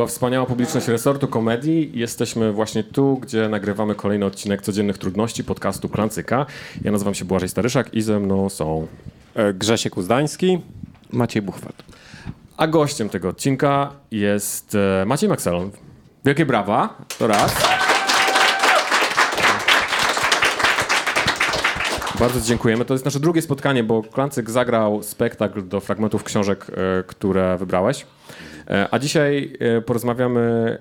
była wspaniała publiczność resortu komedii. Jesteśmy właśnie tu, gdzie nagrywamy kolejny odcinek Codziennych Trudności podcastu Klancyka. Ja nazywam się Błażej Staryszak i ze mną są... E, Grzesiek Uzdański. Maciej Buchwald. A gościem tego odcinka jest e, Maciej Maxelon. Wielkie brawa. To raz. Bardzo dziękujemy. To jest nasze drugie spotkanie, bo Klancyk zagrał spektakl do fragmentów książek, e, które wybrałeś. E, A dzisiaj e, porozmawiamy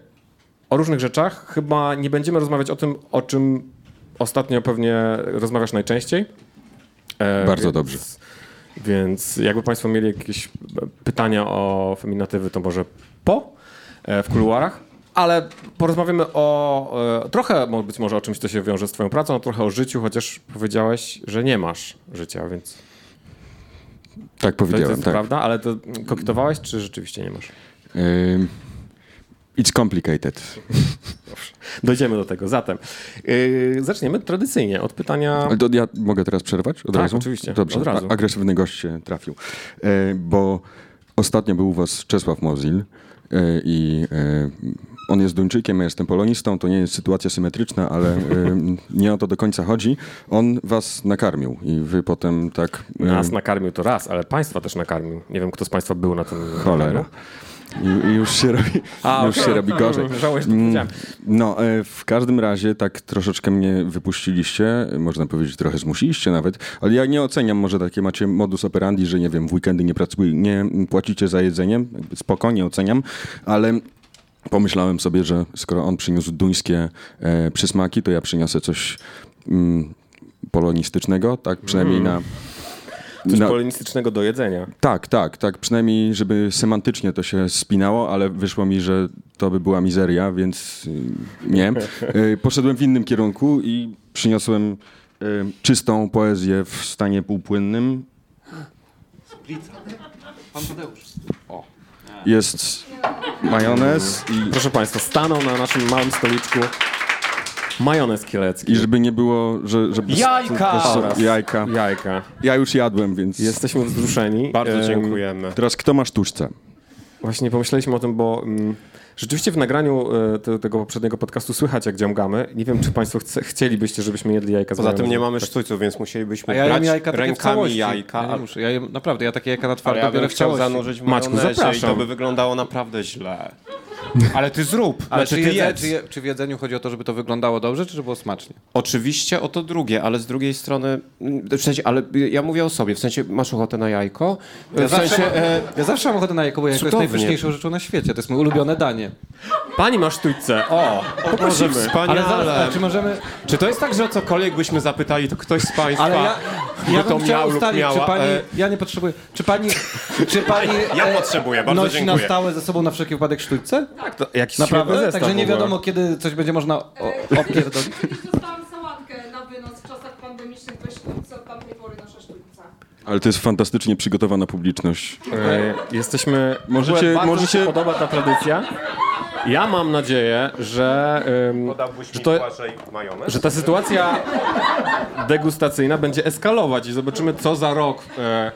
o różnych rzeczach. Chyba nie będziemy rozmawiać o tym, o czym ostatnio pewnie rozmawiasz najczęściej. E, Bardzo więc- dobrze. Więc jakby Państwo mieli jakieś pytania o feminatywy, to może po w kuluarach. Ale porozmawiamy o trochę być może o czymś, co się wiąże z Twoją pracą, a trochę o życiu, chociaż powiedziałeś, że nie masz życia, więc Tak to powiedziałem, jest tak. prawda, ale to kokietowałeś, czy rzeczywiście nie masz? It's complicated. Dojdziemy do tego. Zatem yy, zaczniemy tradycyjnie od pytania. Ja mogę teraz przerwać od Tak, razu? oczywiście, Dobrze, od razu. A- agresywny gość się trafił. E, bo ostatnio był u was Czesław Mozil e, i e, on jest Duńczykiem, ja jestem polonistą, to nie jest sytuacja symetryczna, ale nie o to do końca chodzi. On was nakarmił i wy potem tak... Nas nakarmił to raz, ale państwa też nakarmił. Nie wiem, kto z państwa był na tym. Cholera. I już się robi, A, już okej. się robi gorzej. Żałuję, że Mm. No, e, w każdym razie tak troszeczkę mnie wypuściliście, można powiedzieć trochę zmusiliście nawet, ale ja nie oceniam, może takie macie modus operandi, że nie wiem, w weekendy nie pracuję, nie płacicie za jedzenie, spokojnie oceniam, ale pomyślałem sobie, że skoro on przyniósł duńskie e, przysmaki, to ja przyniosę coś mm, polonistycznego, tak przynajmniej na... Coś na- polonistycznego do jedzenia. tak, tak, tak. Przynajmniej, żeby semantycznie to się spinało, ale wyszło mi, że to by była mizeria, więc y, nie. Y, Poszedłem w innym kierunku i przyniosłem y, czystą poezję w stanie półpłynnym. Pan Tadeusz. Jest majonez i, Proszę Państwa, stanął na naszym małym stoliczku majonez kielecki. i żeby nie było, że... Żeby Jajka! Jajka. Jajka. Ja już jadłem, więc... Jesteśmy wzruszeni. Bardzo Em, dziękujemy. Teraz kto ma sztuczce? Właśnie pomyśleliśmy o tym, bo mm, rzeczywiście w nagraniu e, te, tego poprzedniego podcastu słychać, jak dziamgamy. Nie wiem, czy Państwo chce, chcielibyście, żebyśmy jedli jajka z Poza tym nie mamy sztućców, więc musielibyśmy ja brać jajka rękami jajka. Ja, muszę. ja jem, naprawdę, ja takie jajka na Ale twardo ja biorę w chciał całości. zanurzyć w Maćku, majonezie i zapraszam. to by wyglądało naprawdę źle. Ale ty zrób, Ale znaczy czy, ty jedz. czy, je, czy w jedzeniu chodzi o to, żeby to wyglądało dobrze, czy żeby było smacznie? Oczywiście o to drugie, ale z drugiej strony, mm, w sensie, ale ja mówię o sobie, w sensie masz ochotę na jajko? Ja w sensie, zawsze, e, ja zawsze mam ochotę na jajko, bo jajko jest Cudownie. najpyszniejszą rzeczą na świecie. To jest moje ulubione danie. Pani ma sztućce. O, Boże, poprosimy. wspaniale. Ale zaraz, a czy możemy... Czy to jest tak, że o cokolwiek byśmy zapytali, to ktoś z Państwa Ale ja, by ja to bym miał ustalić, miała? czy pani... E, Ja nie potrzebuję. Czy pani... Czy pani Ja e, potrzebuję, bardzo nosi na dziękuję. stałe ze sobą na wszelki wypadek sztućce? Tak, to jakiś Naprawdę? zestaw Także nie wiadomo, kiedy coś będzie można opierdolić. Dostałam sałatkę na wynos w czasach pandemicznych we sztuce, od tamtej pory nasza sztućca. Ale to jest fantastycznie przygotowana publiczność. E, jesteśmy. Możecie- Możecie, bardzo możecie- się podoba ta tradycja. Ja mam nadzieję, że, em, że, to, że ta sytuacja degustacyjna będzie eskalować i zobaczymy, co za rok. E,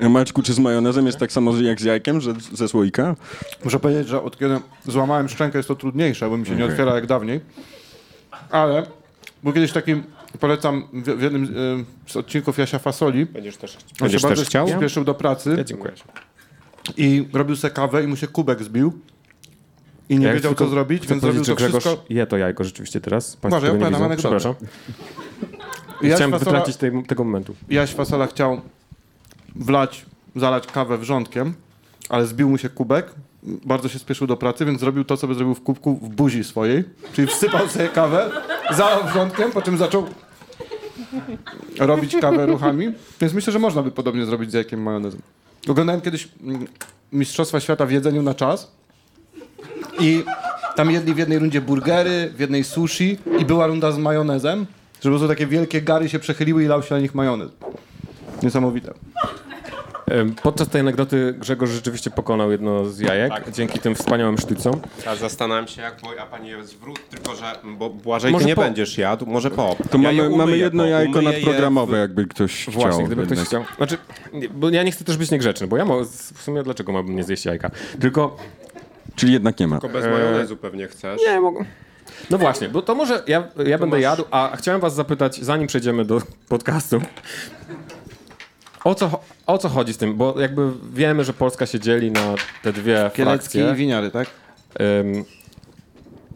Maćku, czy z majonezem jest tak samo jak z jajkiem, że ze słoika? Muszę powiedzieć, że od kiedy złamałem szczękę jest to trudniejsze, bo mi się nie Okej. otwiera jak dawniej. Ale był kiedyś taki, polecam w, w jednym y, z odcinków Jasia Fasoli. Będziesz też, On będziesz się bardzo też chciał? spieszył do pracy ja dziękuję. i robił se kawę i mu się kubek zbił. I nie Ja wiedział, co zrobić, więc zrobił to Grzegorz wszystko. je to jajko rzeczywiście teraz. Państwo Może, ja nie opowiadam widzą. anegdotę. Przepraszam. Jaś Chciałem Fasola- wytracić tej, tego momentu. Jaś Fasola chciał wlać, zalać kawę wrzątkiem, ale zbił mu się kubek. Bardzo się spieszył do pracy, więc zrobił to, co by zrobił w kubku w buzi swojej. Czyli wsypał sobie kawę, zalał wrzątkiem, po czym zaczął robić kawę ruchami. Więc myślę, że można by podobnie zrobić z jajkiem majonezem. Oglądałem kiedyś mm, Mistrzostwa Świata w jedzeniu na czas i tam jedli w jednej rundzie burgery, w jednej sushi i była runda z majonezem, że po takie wielkie gary się przechyliły i lał się na nich majonez. Niesamowite. Podczas tej anegdoty Grzegorz rzeczywiście pokonał jedno z jajek Tak. dzięki tym wspaniałym sztućcom. Ja zastanawiam się, jak bo, a pani jest zwrót, tylko że bo Błażej, Może ty nie po- będziesz jadł, może po. To ja je mamy, mamy jedno po, jajko umyję je nadprogramowe, w- jakby ktoś Właśnie, chciał. gdyby ktoś chciał. Znaczy, nie, bo ja nie chcę też być niegrzeczny, bo ja mo- w sumie dlaczego miałbym nie zjeść jajka? Tylko Czyli jednak nie ma. Tylko bez majonezu pewnie chcesz. Nie, mogę. No właśnie, bo to może ja, ja będę masz- jadł, a chciałem was zapytać, zanim przejdziemy do podcastu, o co, o co chodzi z tym? Bo jakby wiemy, że Polska się dzieli na te dwie Kielecki frakcje. i winiary, tak? Ym,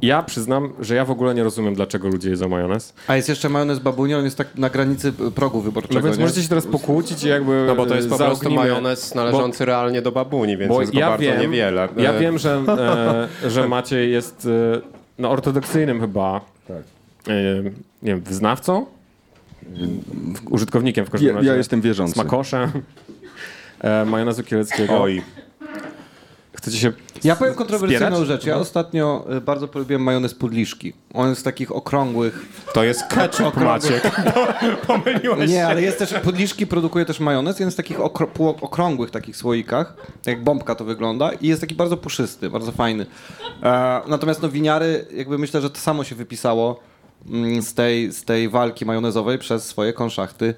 ja przyznam, że ja w ogóle nie rozumiem, dlaczego ludzie jedzą majonez. A jest jeszcze majonez babuni, on jest tak na granicy progu wyborczego, No więc nie? możecie się teraz pokłócić i jakby No bo to jest po prostu zaognimy- majonez należący realnie do babuni, więc Bo jest go ja bardzo wiem, niewiele. ja E, wiem, że, e, że Maciej jest e, no, ortodoksyjnym chyba e, nie wiem, wyznawcą? Użytkownikiem w każdym Ja, razie. ja jestem wierzący. Smakoszem e, majonezu kieleckiego. Oj, Chcecie się Ja powiem kontrowersyjną wspierać? rzecz. Ja ostatnio y, bardzo polubiłem majonez Pudliszki. On jest z takich okrągłych... to jest ketchup, Maciek. Pomyliłeś Nie, się. ale jest też... Pudliszki produkuje też majonez, jest w takich okro, półokrągłych takich słoikach. Tak jak bombka to wygląda. I jest taki bardzo puszysty, bardzo fajny. E, natomiast no winiary, jakby myślę, że to samo się wypisało z tej, z tej walki majonezowej przez swoje konszachty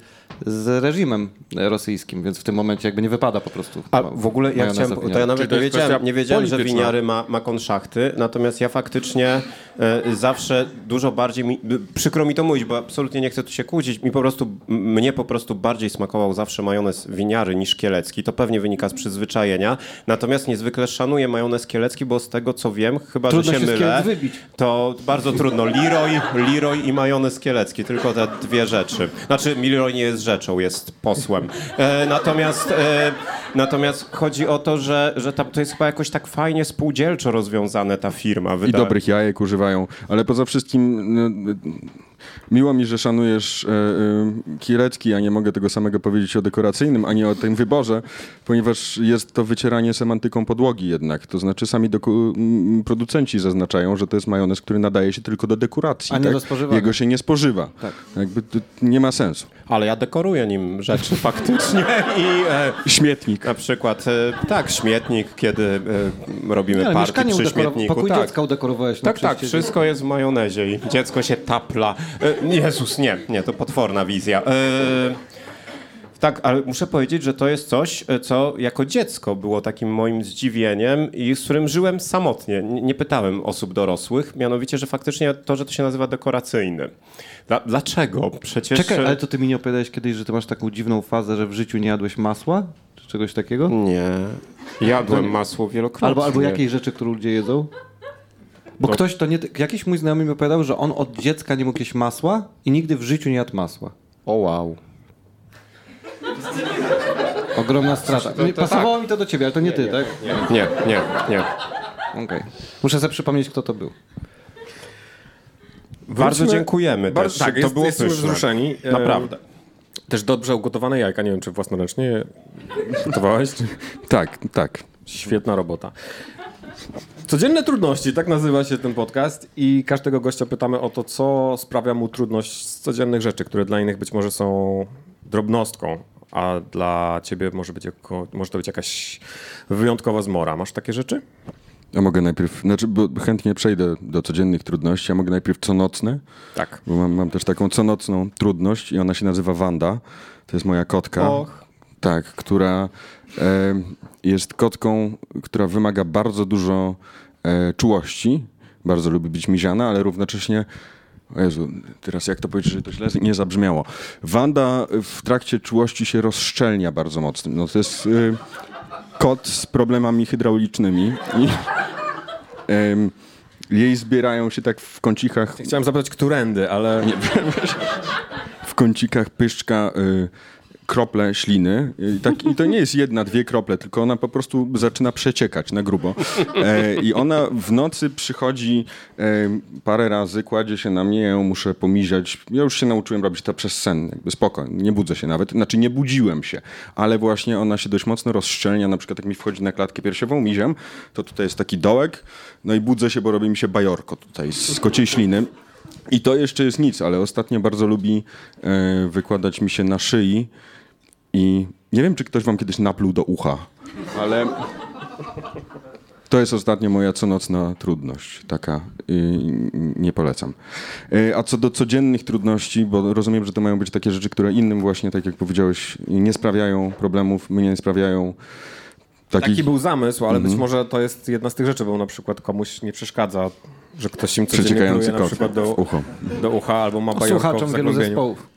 z reżimem rosyjskim, więc w tym momencie jakby nie wypada po prostu. A w ogóle ja chciałem, to winiary. ja nawet to nie wiedziałem, nie wiedziałem że winiary ma, ma konszachty, natomiast ja faktycznie e, zawsze dużo bardziej, mi, przykro mi to mówić, bo absolutnie nie chcę tu się kłócić, mi po prostu, mnie po prostu bardziej smakował zawsze majonez winiary niż kielecki, to pewnie wynika z przyzwyczajenia, natomiast niezwykle szanuję majonez kielecki, bo z tego co wiem, chyba Trudno że się, się mylę, wybić. to bardzo trudno, Leroy, Leroy i majonez kielecki, tylko te dwie rzeczy, znaczy Leroy nie jest rzeczą, jest posłem. E, natomiast, e, natomiast chodzi o to, że, że to jest chyba jakoś tak fajnie spółdzielczo rozwiązane ta firma. I dobrych jajek używają, ale poza wszystkim no, miło mi, że szanujesz e, e, Kielecki, a nie mogę tego samego powiedzieć o dekoracyjnym, ani o tym wyborze, ponieważ jest to wycieranie semantyką podłogi jednak. To znaczy sami doku- m, producenci zaznaczają, że to jest majonez, który nadaje się tylko do dekoracji. A nie tak? do spożywania. Jego się nie spożywa. Tak. Jakby to nie ma sensu. Ale ja dekoruję nim rzeczy faktycznie i e, Śmietnik. na przykład, e, tak, śmietnik, kiedy e, robimy party przy śmietniku. pokój tak. dziecka udekorowałeś. no Tak, tak, wszystko jest w majonezie i dziecko się tapla. E, Jezus, nie, nie, to potworna wizja. E, tak, ale muszę powiedzieć, że to jest coś, e, co jako dziecko było takim moim zdziwieniem i z którym żyłem samotnie. Nie, pytałem osób dorosłych, mianowicie, że faktycznie to, że to się nazywa dekoracyjny. Dla, dlaczego? Przecież... Czekaj, ale to ty mi nie opowiadałeś kiedyś, że ty masz taką dziwną fazę, że w życiu nie jadłeś masła? Czy czegoś takiego? Nie. Jadłem masło wielokrotnie. Albo, albo jakiej rzeczy, które ludzie jedzą? Bo ktoś to nie... Jakiś mój znajomy mi opowiadał, że on od dziecka nie mógł jeść masła i nigdy w życiu nie jadł masła. O wow. Ogromna strata. to- Nie, to Pasowało mi to do ciebie, ale to nie, ty, tak? Nie, nie, nie. Okej. Muszę sobie przypomnieć, kto to był. Bardzo dziękujemy Bardzo, też. tak, to jest, było jesteśmy wzruszeni. E, Naprawdę. Też dobrze ugotowane jajka, nie wiem czy własnoręcznie je gotowałeś. Tak, tak. Świetna robota. Codzienne trudności, tak nazywa się ten podcast i każdego gościa pytamy o to, co sprawia mu trudność z codziennych rzeczy, które dla innych być może są drobnostką, a dla ciebie może, być jako, może to być jakaś wyjątkowa zmora. Masz takie rzeczy? A mogę najpierw, znaczy, bo chętnie przejdę do codziennych trudności, a mogę najpierw co nocne, Tak. bo mam, mam też taką co nocną trudność i ona się nazywa Wanda. To jest moja kotka. Och. Tak, która e, jest kotką, która wymaga bardzo dużo e, czułości. Bardzo lubi być miziana, ale równocześnie. O Jezu, teraz jak to powiedzieć, że to źle nie zabrzmiało. Wanda w trakcie czułości się rozszczelnia bardzo mocno. No to jest y, kot z problemami hydraulicznymi i em, jej zbierają się tak w kącikach Chciałem zapytać, którędy, ale w kącikach pyszczka y, krople śliny. I, tak, I to nie jest jedna, dwie krople, tylko ona po prostu zaczyna przeciekać na grubo. E, I ona w nocy przychodzi e, parę razy, kładzie się na mnie, ja ją muszę pomiziać. Ja już się nauczyłem robić to przez sen, jakby spoko, nie budzę się nawet. Znaczy nie budziłem się, ale właśnie ona się dość mocno rozszczelnia. Na przykład jak mi wchodzi na klatkę piersiową, miziam, to tutaj jest taki dołek, no i budzę się, bo robi mi się bajorko tutaj z kociej śliny. I to jeszcze jest nic, ale ostatnio bardzo lubi e, wykładać mi się na szyi I nie wiem, czy ktoś wam kiedyś napluł do ucha, ale to jest ostatnio moja conocna trudność. Taka y, nie polecam. Y, a co do codziennych trudności, bo rozumiem, że to mają być takie rzeczy, które innym właśnie, tak jak powiedziałeś, nie sprawiają problemów, mnie nie sprawiają takich... Taki był zamysł, ale Mhm. być może to jest jedna z tych rzeczy, bo na przykład komuś nie przeszkadza, że ktoś im codziennie Przeciekający pluje na przykład do, w ucho. do ucha albo ma bajorko w wielu zespołów.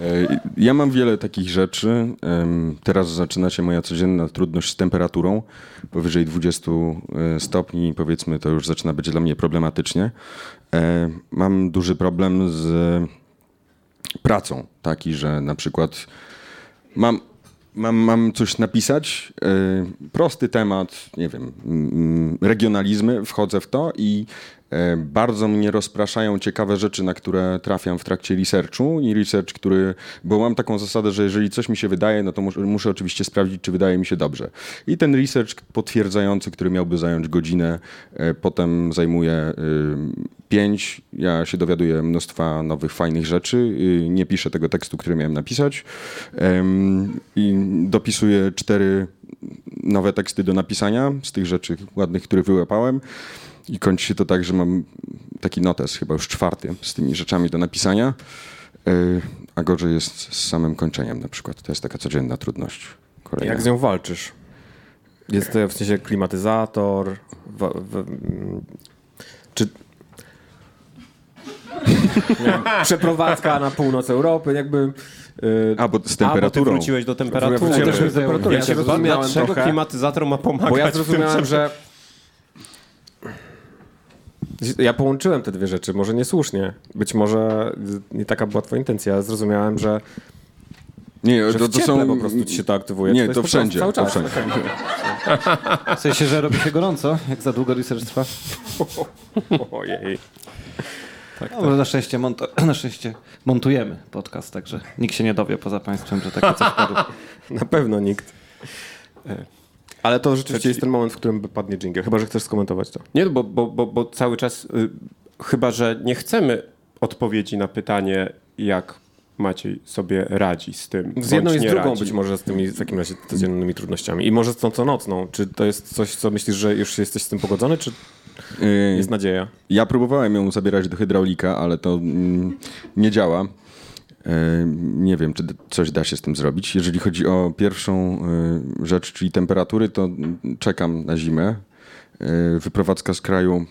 E, Ja mam wiele takich rzeczy. Teraz zaczyna się moja codzienna trudność z temperaturą. Powyżej 20 e, stopni, powiedzmy, to już zaczyna być dla mnie problematycznie. E, Mam duży problem z pracą, taki, że na przykład mam, mam, mam coś napisać, prosty temat, nie wiem, regionalizmy, wchodzę w to i bardzo mnie rozpraszają ciekawe rzeczy, na które trafiam w trakcie researchu i research, który, bo mam taką zasadę, że jeżeli coś mi się wydaje, no to muszę, muszę oczywiście sprawdzić, czy wydaje mi się dobrze. I ten research potwierdzający, który miałby zająć godzinę, e, potem zajmuje e, pięć. Ja się dowiaduję mnóstwa nowych, fajnych rzeczy. y, Nie piszę tego tekstu, który miałem napisać. I dopisuję cztery nowe teksty do napisania z tych rzeczy ładnych, które wyłapałem. I kończy się to tak, że mam taki notes, chyba już czwarty, z tymi rzeczami do napisania. Y, A gorzej jest z samym kończeniem na przykład. To jest taka codzienna trudność. Kolejna. Jak z nią walczysz? Jest to w sensie klimatyzator, wa- mm, czy wiem, przeprowadzka na północ Europy, jakby... Yy, A, bo z A, bo ty temperaturą. wróciłeś do temperatury. Ja temperatury. Ja się zrozumiałem Dlaczego trochę. klimatyzator ma pomagać Bo ja w tym, zrozumiałem, że... Ja połączyłem te dwie rzeczy, może niesłusznie. Być może nie taka była twoja intencja. Ja zrozumiałem, że, Nie, że to, to są... po prostu ci się to aktywuje. Nie, to po prostu wszędzie, Cały to czas. wszędzie. W sensie, że robi się gorąco, jak za długo research trwa. Ojej. No, na, szczęście na szczęście montujemy podcast, także nikt się nie dowie poza państwem, że takie coś padło. Na pewno nikt. Ale to rzeczywiście jest ten moment, w którym padnie jingle. Chyba, że chcesz skomentować to. Nie, bo, bo, bo, bo cały czas, y, chyba że nie chcemy odpowiedzi na pytanie, jak Maciej sobie radzi z tym. Z jedną i z drugą radzi. być może z tymi w takim razie codziennymi trudnościami. I może z tą co nocną. Czy to jest coś, co myślisz, że już jesteś z tym pogodzony, czy Y, jest nadzieja? Ja próbowałem ją zabierać do hydraulika, ale to mm, nie działa. Nie wiem, czy coś da się z tym zrobić. Jeżeli chodzi o pierwszą e, rzecz, czyli temperatury, to czekam na zimę. E, Wyprowadzka z kraju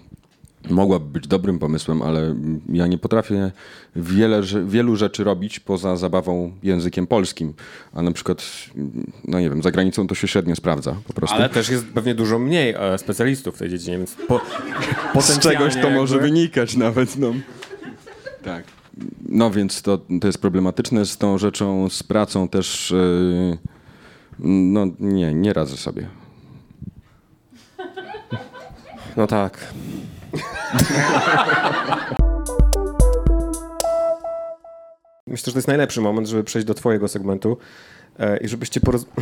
mogłaby być dobrym pomysłem, ale ja nie potrafię wiele, wielu rzeczy robić poza zabawą językiem polskim. A na przykład, no nie wiem, za granicą to się średnio sprawdza po prostu. Ale też jest pewnie dużo mniej e, specjalistów w tej dziedzinie, więc po, z czegoś to może jakby- wynikać nawet, no. Tak. No więc to, to jest problematyczne z tą rzeczą, z pracą też, yy, no nie, nie radzę sobie. No tak. Myślę, że to jest najlepszy moment, żeby przejść do twojego segmentu i żebyście poroz...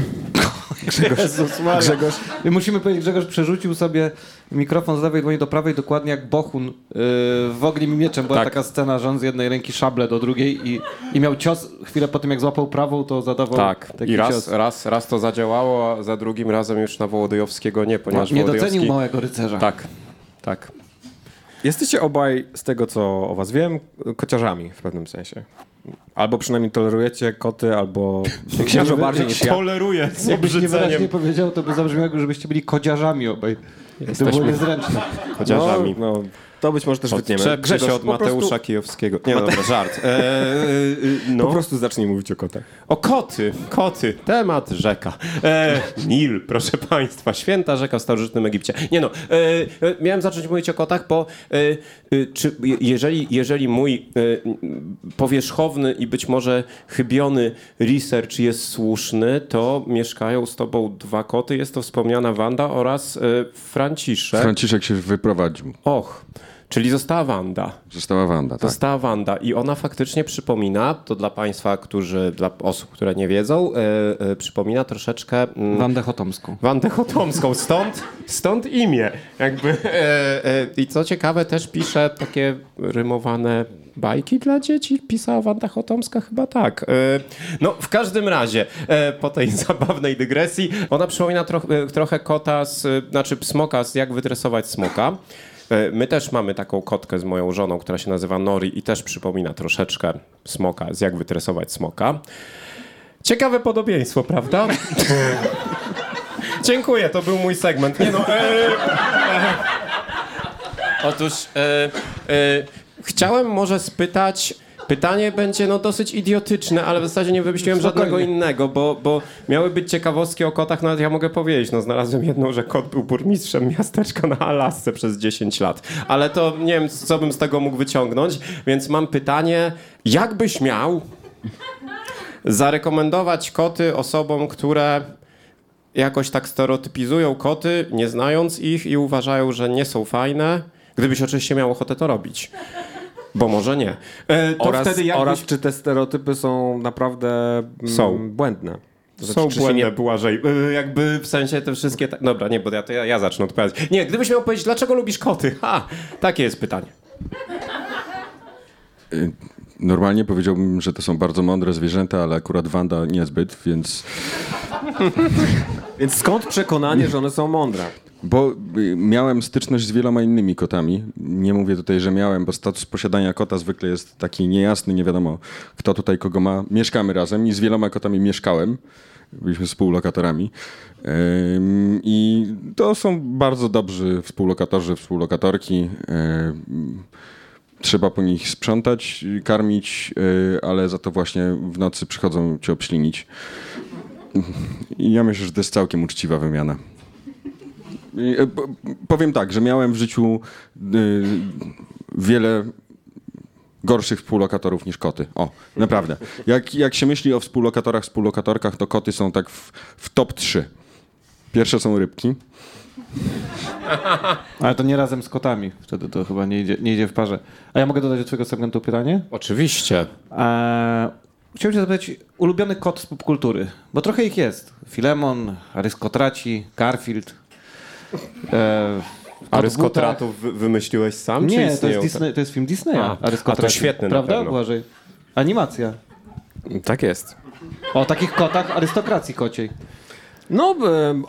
Grzegorz, Jezus Maria. Grzegorz, musimy powiedzieć, Grzegorz przerzucił sobie mikrofon z lewej dłoni do prawej, dokładnie jak Bohun yy, w Ogniu i Mieczem. Była Tak. taka scena, że on z jednej ręki szable do drugiej i, i miał cios. Chwilę po tym, jak złapał prawą, to zadawał Tak. taki I raz, cios. raz, raz to zadziałało, a za drugim razem już na Wołodyjowskiego nie, ponieważ Nie Wołodyjowski... docenił małego rycerza. Tak, tak. jesteście obaj, z tego co o was wiem, kociarzami w pewnym sensie. Albo przynajmniej tolerujecie koty, albo się dużo bardziej jak niż ja. Toleruję z Jakbyś niewyraźnie obrzydzeniem powiedział, to by zabrzmiało, żebyście byli kodziarzami obaj. To było Jesteśmy niezręczne. chociażami. No, no, to być może też wytniemy. Odczepcie się od po prostu- Mateusza Kijowskiego. Nie, dobra, żart. E, e, no. Po prostu zacznij mówić o kotach. O koty, koty, temat rzeka. E, Nil, proszę państwa, święta rzeka w starożytnym Egipcie. Nie no, e, e, miałem zacząć mówić o kotach, bo e, e, czy, je- jeżeli, jeżeli mój e, powierzchowny i być może chybiony research jest słuszny, to mieszkają z tobą dwa koty. Jest to wspomniana Wanda oraz Franciszek. Franciszek się wyprowadził. Och, Czyli została Wanda. Została Wanda, tak. Została Wanda i ona faktycznie przypomina, to dla państwa, którzy, dla osób, które nie wiedzą, e, e, przypomina troszeczkę mm, Wandę Chotomską. Wandę Chotomską, stąd, stąd imię. Jakby, e, I co ciekawe, też pisze takie rymowane bajki dla dzieci. Pisała Wanda Chotomska? Chyba tak. No, w każdym razie, po tej zabawnej dygresji, ona przypomina troch, trochę kota, z, znaczy smoka, z jak wytresować smoka. E, My też mamy taką kotkę z moją żoną, która się nazywa Nori i też przypomina troszeczkę smoka, z jak wytresować smoka. Ciekawe podobieństwo, prawda? Dziękuję, to był mój segment. Nie no, e, e, otóż e, e, chciałem może spytać. Pytanie będzie no dosyć idiotyczne, ale w zasadzie nie wymyśliłem żadnego innego, bo, bo miały być ciekawostki o kotach, nawet ja mogę powiedzieć, no znalazłem jedną, że kot był burmistrzem miasteczka na Alasce przez 10 lat. Ale to nie wiem, co bym z tego mógł wyciągnąć, więc mam pytanie, jak byś miał zarekomendować koty osobom, które jakoś tak stereotypizują koty, nie znając ich i uważają, że nie są fajne, gdybyś oczywiście miał ochotę to robić. Bo może nie. E, to oraz, wtedy jakbyś... oraz czy te stereotypy są naprawdę mm, Są. błędne. Są znaczy, czy się błędne, nie- Błażej. E, Jakby w sensie te wszystkie... ta- Dobra, nie, bo ja, to ja, ja zacznę odpowiadać. Nie, gdybyś miał powiedzieć, dlaczego lubisz koty? Ha! Takie jest pytanie. Normalnie powiedziałbym, że to są bardzo mądre zwierzęta, ale akurat Wanda niezbyt, więc... Więc skąd przekonanie, że one są mądre? Bo y, miałem styczność z wieloma innymi kotami. Nie mówię tutaj, że miałem, bo status posiadania kota zwykle jest taki niejasny, nie wiadomo kto tutaj kogo ma. Mieszkamy razem i z wieloma kotami mieszkałem. Byliśmy współlokatorami. I to są bardzo dobrzy współlokatorzy, współlokatorki. Trzeba po nich sprzątać, karmić, y, ale za to właśnie w nocy przychodzą cię obślinić. I ja myślę, że to jest całkiem uczciwa wymiana. E, po- Powiem tak, że miałem w życiu y, wiele gorszych współlokatorów niż koty. O, naprawdę. Jak, jak się myśli o współlokatorach, współlokatorkach, to koty są tak w, w top 3. Pierwsze są rybki. Ale to nie razem z kotami. Wtedy to chyba nie idzie, nie idzie w parze. A ja mogę dodać do twojego segmentu pytanie? Oczywiście. Eee, chciałbym cię zapytać, ulubiony kot z popkultury, bo trochę ich jest. Filemon, Aryskotraci, Garfield. Wy- wymyśliłeś sam? Nie, to jest, Disney, to jest film Disneya. A, a to świetny Prawda. Błażej? Animacja. Tak jest. O takich kotach arystokracji kociej. No,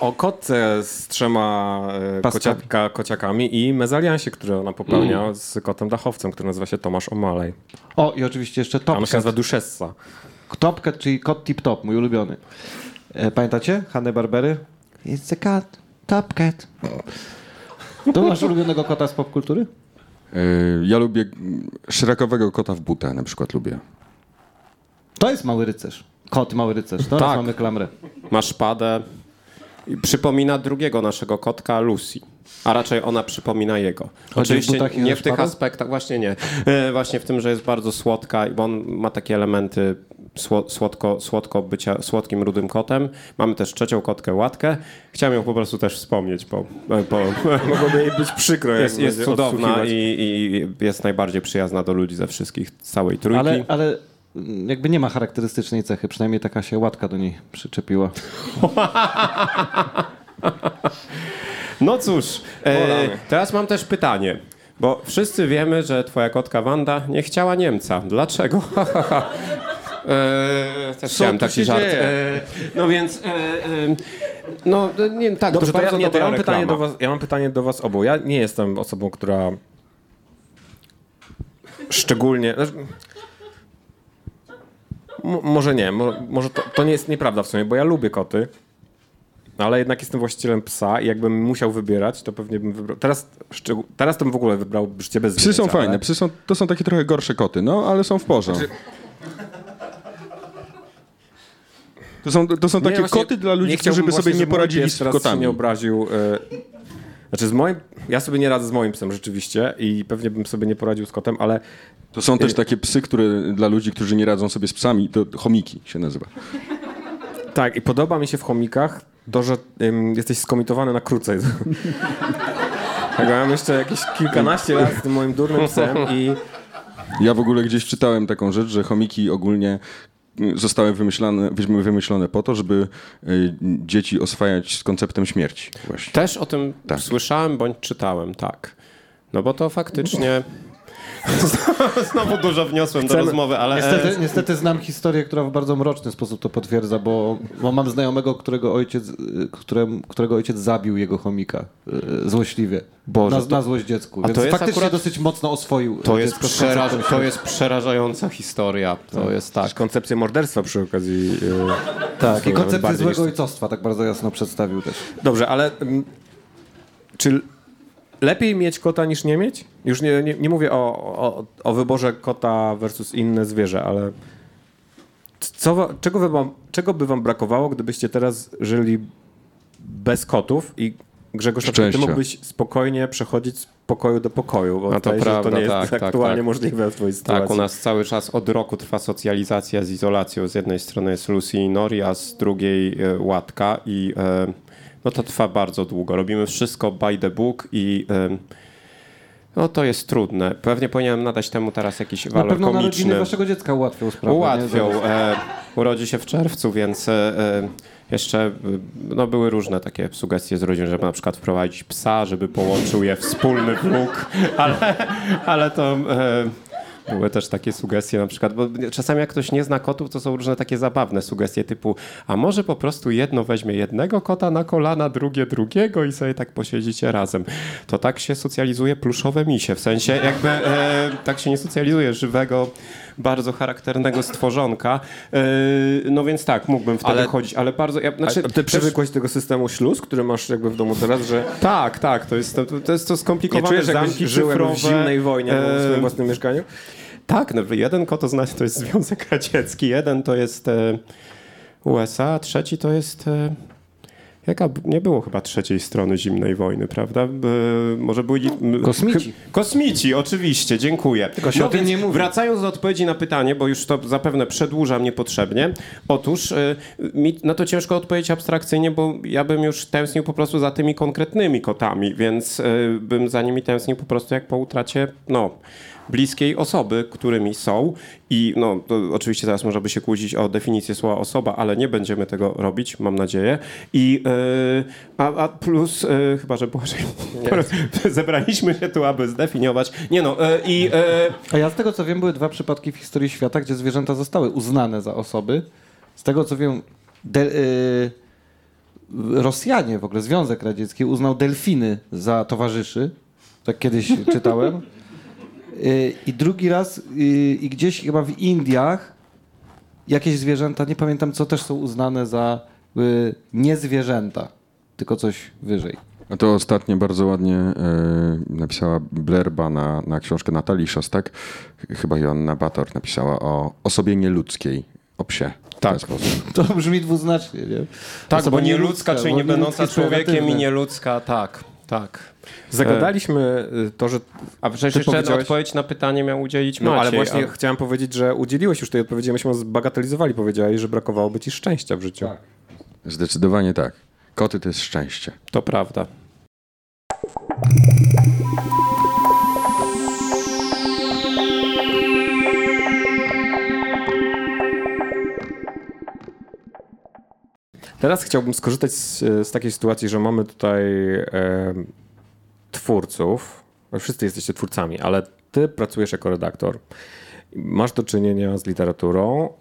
o kotce z trzema e, kociaka, kociakami i mezaliansie, który ona popełnia z kotem dachowcem, który nazywa się Tomasz Omalej. O, i oczywiście jeszcze A on się nazywa Topcat. Duszessa. Topcat, czyli kot tip top, mój ulubiony. E, pamiętacie? Hanny Barbery? It's a cat, Topcat. To masz ulubionego kota z popkultury? Y, Ja lubię szeregowego kota w butę, na przykład lubię. To jest mały rycerz. Kot mały rycerz. Teraz Tak. mamy klamrę. Ma szpadę. I przypomina drugiego naszego kotka, Lucy. A raczej ona przypomina jego. Chodzi w butach i nie w tych aspektach, właśnie nie. E, właśnie w tym, że jest bardzo słodka, bo on ma takie elementy słodko, słodko bycia słodkim, rudym kotem. Mamy też trzecią kotkę, Łatkę. Chciałem ją po prostu też wspomnieć, bo, bo Mogłoby jej być przykro, jak jest, jest cudowna i, i jest najbardziej przyjazna do ludzi ze wszystkich, całej trójki. Ale, ale jakby nie ma charakterystycznej cechy. Przynajmniej taka się łatka do niej przyczepiła. No cóż, e, teraz mam też pytanie. Bo wszyscy wiemy, że twoja kotka Wanda nie chciała Niemca. Dlaczego? e, też chciałem tu taki się żart. dzieje? E, no więc, e, e, no nie, tak, Dobrze, to to ja, bardzo nie, to ja, mam pytanie do reklama. was, ja mam pytanie do was obu. Ja nie jestem osobą, która szczególnie... znaczy- M- może nie, mo, może to, to nie jest nieprawda w sumie, bo ja lubię koty, ale jednak jestem właścicielem psa i jakbym musiał wybierać, to pewnie bym wybrał... Teraz, szczegół, teraz to bym w ogóle wybrał życie bez Psy są ale- fajne, psy są, to są takie trochę gorsze koty, no ale są w porządku. To są, to są takie Nie, koty dla ludzi, którzy by sobie nie poradzili z kotami. nie obraził. e, Znaczy z moim, ja sobie nie radzę z moim psem rzeczywiście i pewnie bym sobie nie poradził z kotem, ale To są też takie psy, które dla ludzi, którzy nie radzą sobie z psami, to chomiki się nazywa. tak i podoba mi się w chomikach to, że ym, jesteś skomitowany na krócej. Tak, mam jeszcze jakieś kilkanaście lat z tym moim durnym psem i Ja w ogóle gdzieś czytałem taką rzecz, że chomiki ogólnie y, zostały wymyślane, wymyślone- wymyślone po to, żeby y, dzieci oswajać z konceptem śmierci. Właśnie. Też o tym Tak. słyszałem bądź czytałem, tak. No bo to faktycznie... Znowu dużo wniosłem do Chcemy- rozmowy, ale... Niestety, niestety znam historię, która w bardzo mroczny sposób to potwierdza, bo, bo mam znajomego, którego ojciec, którym, którego ojciec zabił jego chomika y, złośliwie. Boże, na, to- na złość dziecku. A Więc to jest faktycznie akurat- dosyć mocno oswoił To jest, przeraż... to jest przerażająca historia. To jest tak. koncepcję morderstwa przy okazji. e, Tak, i koncepcję złego niż- ojcostwa tak bardzo jasno przedstawił też. Dobrze, ale mm, czy lepiej mieć kota niż nie mieć? Już nie, nie, nie mówię o, o, o wyborze kota versus inne zwierzę, ale co, czego, by wam, czego by wam brakowało, gdybyście teraz żyli bez kotów i Grzegorz, ty mógłbyś spokojnie przechodzić z pokoju do pokoju, bo No to że prawda, to nie jest tak, tak, aktualnie tak. możliwe w twojej sytuacji. Tak, u nas cały czas od roku trwa socjalizacja z izolacją. Z jednej strony jest Lucy i Nori, a z drugiej e, Łatka i e, no to trwa bardzo długo. Robimy wszystko by the book i no to jest trudne. Pewnie powinienem nadać temu teraz jakiś Na walor pewno narodziny komiczny. waszego dziecka ułatwią sprawę. Ułatwią. E, urodzi się w czerwcu, więc e, e, jeszcze e, no, były różne takie sugestie z rodzin, żeby na przykład wprowadzić psa, żeby połączył je wspólny wlóg, ale, ale to e, były też takie sugestie na przykład, bo czasami jak ktoś nie zna kotów, to są różne takie zabawne sugestie typu, a może po prostu jedno weźmie jednego kota na kolana, drugie drugiego i sobie tak posiedzicie razem. To tak się socjalizuje pluszowe misie, w sensie jakby e, tak się nie socjalizuje żywego, bardzo charakternego stworzonka. E, no więc tak, mógłbym wtedy Ale- chodzić, ale bardzo... Ja, znaczy, A ty też- przywykłeś do tego systemu śluz, który masz jakby w domu teraz, że Tak, tak, to jest to, to, jest to nie skomplikowane czujesz, jakbyś zamki jakby w cyfrowe. zimnej wojnie w swoim E, własnym mieszkaniu? Tak, no, jeden kot to znaczy to jest Związek Radziecki, jeden to jest e, USA, a trzeci to jest... E, jaka, nie było chyba trzeciej strony zimnej wojny, prawda? E, może byli... Kosmici. Kosmici, oczywiście, dziękuję. Tylko się o tym nie mówi. Wracając do odpowiedzi na pytanie, bo już to zapewne przedłużam niepotrzebnie. Otóż e, mi na to ciężko odpowiedzieć abstrakcyjnie, bo ja bym już tęsknił po prostu za tymi konkretnymi kotami, więc e, bym za nimi tęsknił po prostu jak po utracie, no bliskiej osoby, którymi są. I no, to oczywiście teraz można by się kłócić o definicję słowa osoba, ale nie będziemy tego robić, mam nadzieję. I e, a, a plus, e, chyba że Błażej, zebraliśmy się tu, aby zdefiniować. Nie no, e, i e, A ja z tego co wiem, były dwa przypadki w historii świata, gdzie zwierzęta zostały uznane za osoby. Z tego co wiem, de, Rosjanie, w ogóle Związek Radziecki uznał delfiny za towarzyszy. Tak kiedyś czytałem. Y, I drugi raz, y, i gdzieś chyba w Indiach, jakieś zwierzęta, nie pamiętam co, też są uznane za y, nie zwierzęta, tylko coś wyżej. A to ostatnio bardzo ładnie e, napisała Blerba na, na książkę Natalii Szostak. Chyba Joanna Bator napisała o osobie nieludzkiej, o psie. Tak. sposób. To brzmi dwuznacznie, nie? tak, Osoba bo nieludzka, czyli bo nie będąca człowiekiem i nieludzka, tak, tak. Zagadaliśmy y, to, że A przecież jeszcze powiedziałeś- odpowiedź na pytanie miał udzielić No, Maciej. ale właśnie a- chciałem powiedzieć, że udzieliłeś już tej odpowiedzi, a myśmy ją zbagatelizowali. Powiedziałeś, że brakowałoby ci szczęścia w życiu. Zdecydowanie tak. Koty to jest szczęście. To prawda. Teraz chciałbym skorzystać z, z takiej sytuacji, że mamy tutaj e, twórców. Wszyscy jesteście twórcami, ale ty pracujesz jako redaktor. Masz do czynienia z literaturą.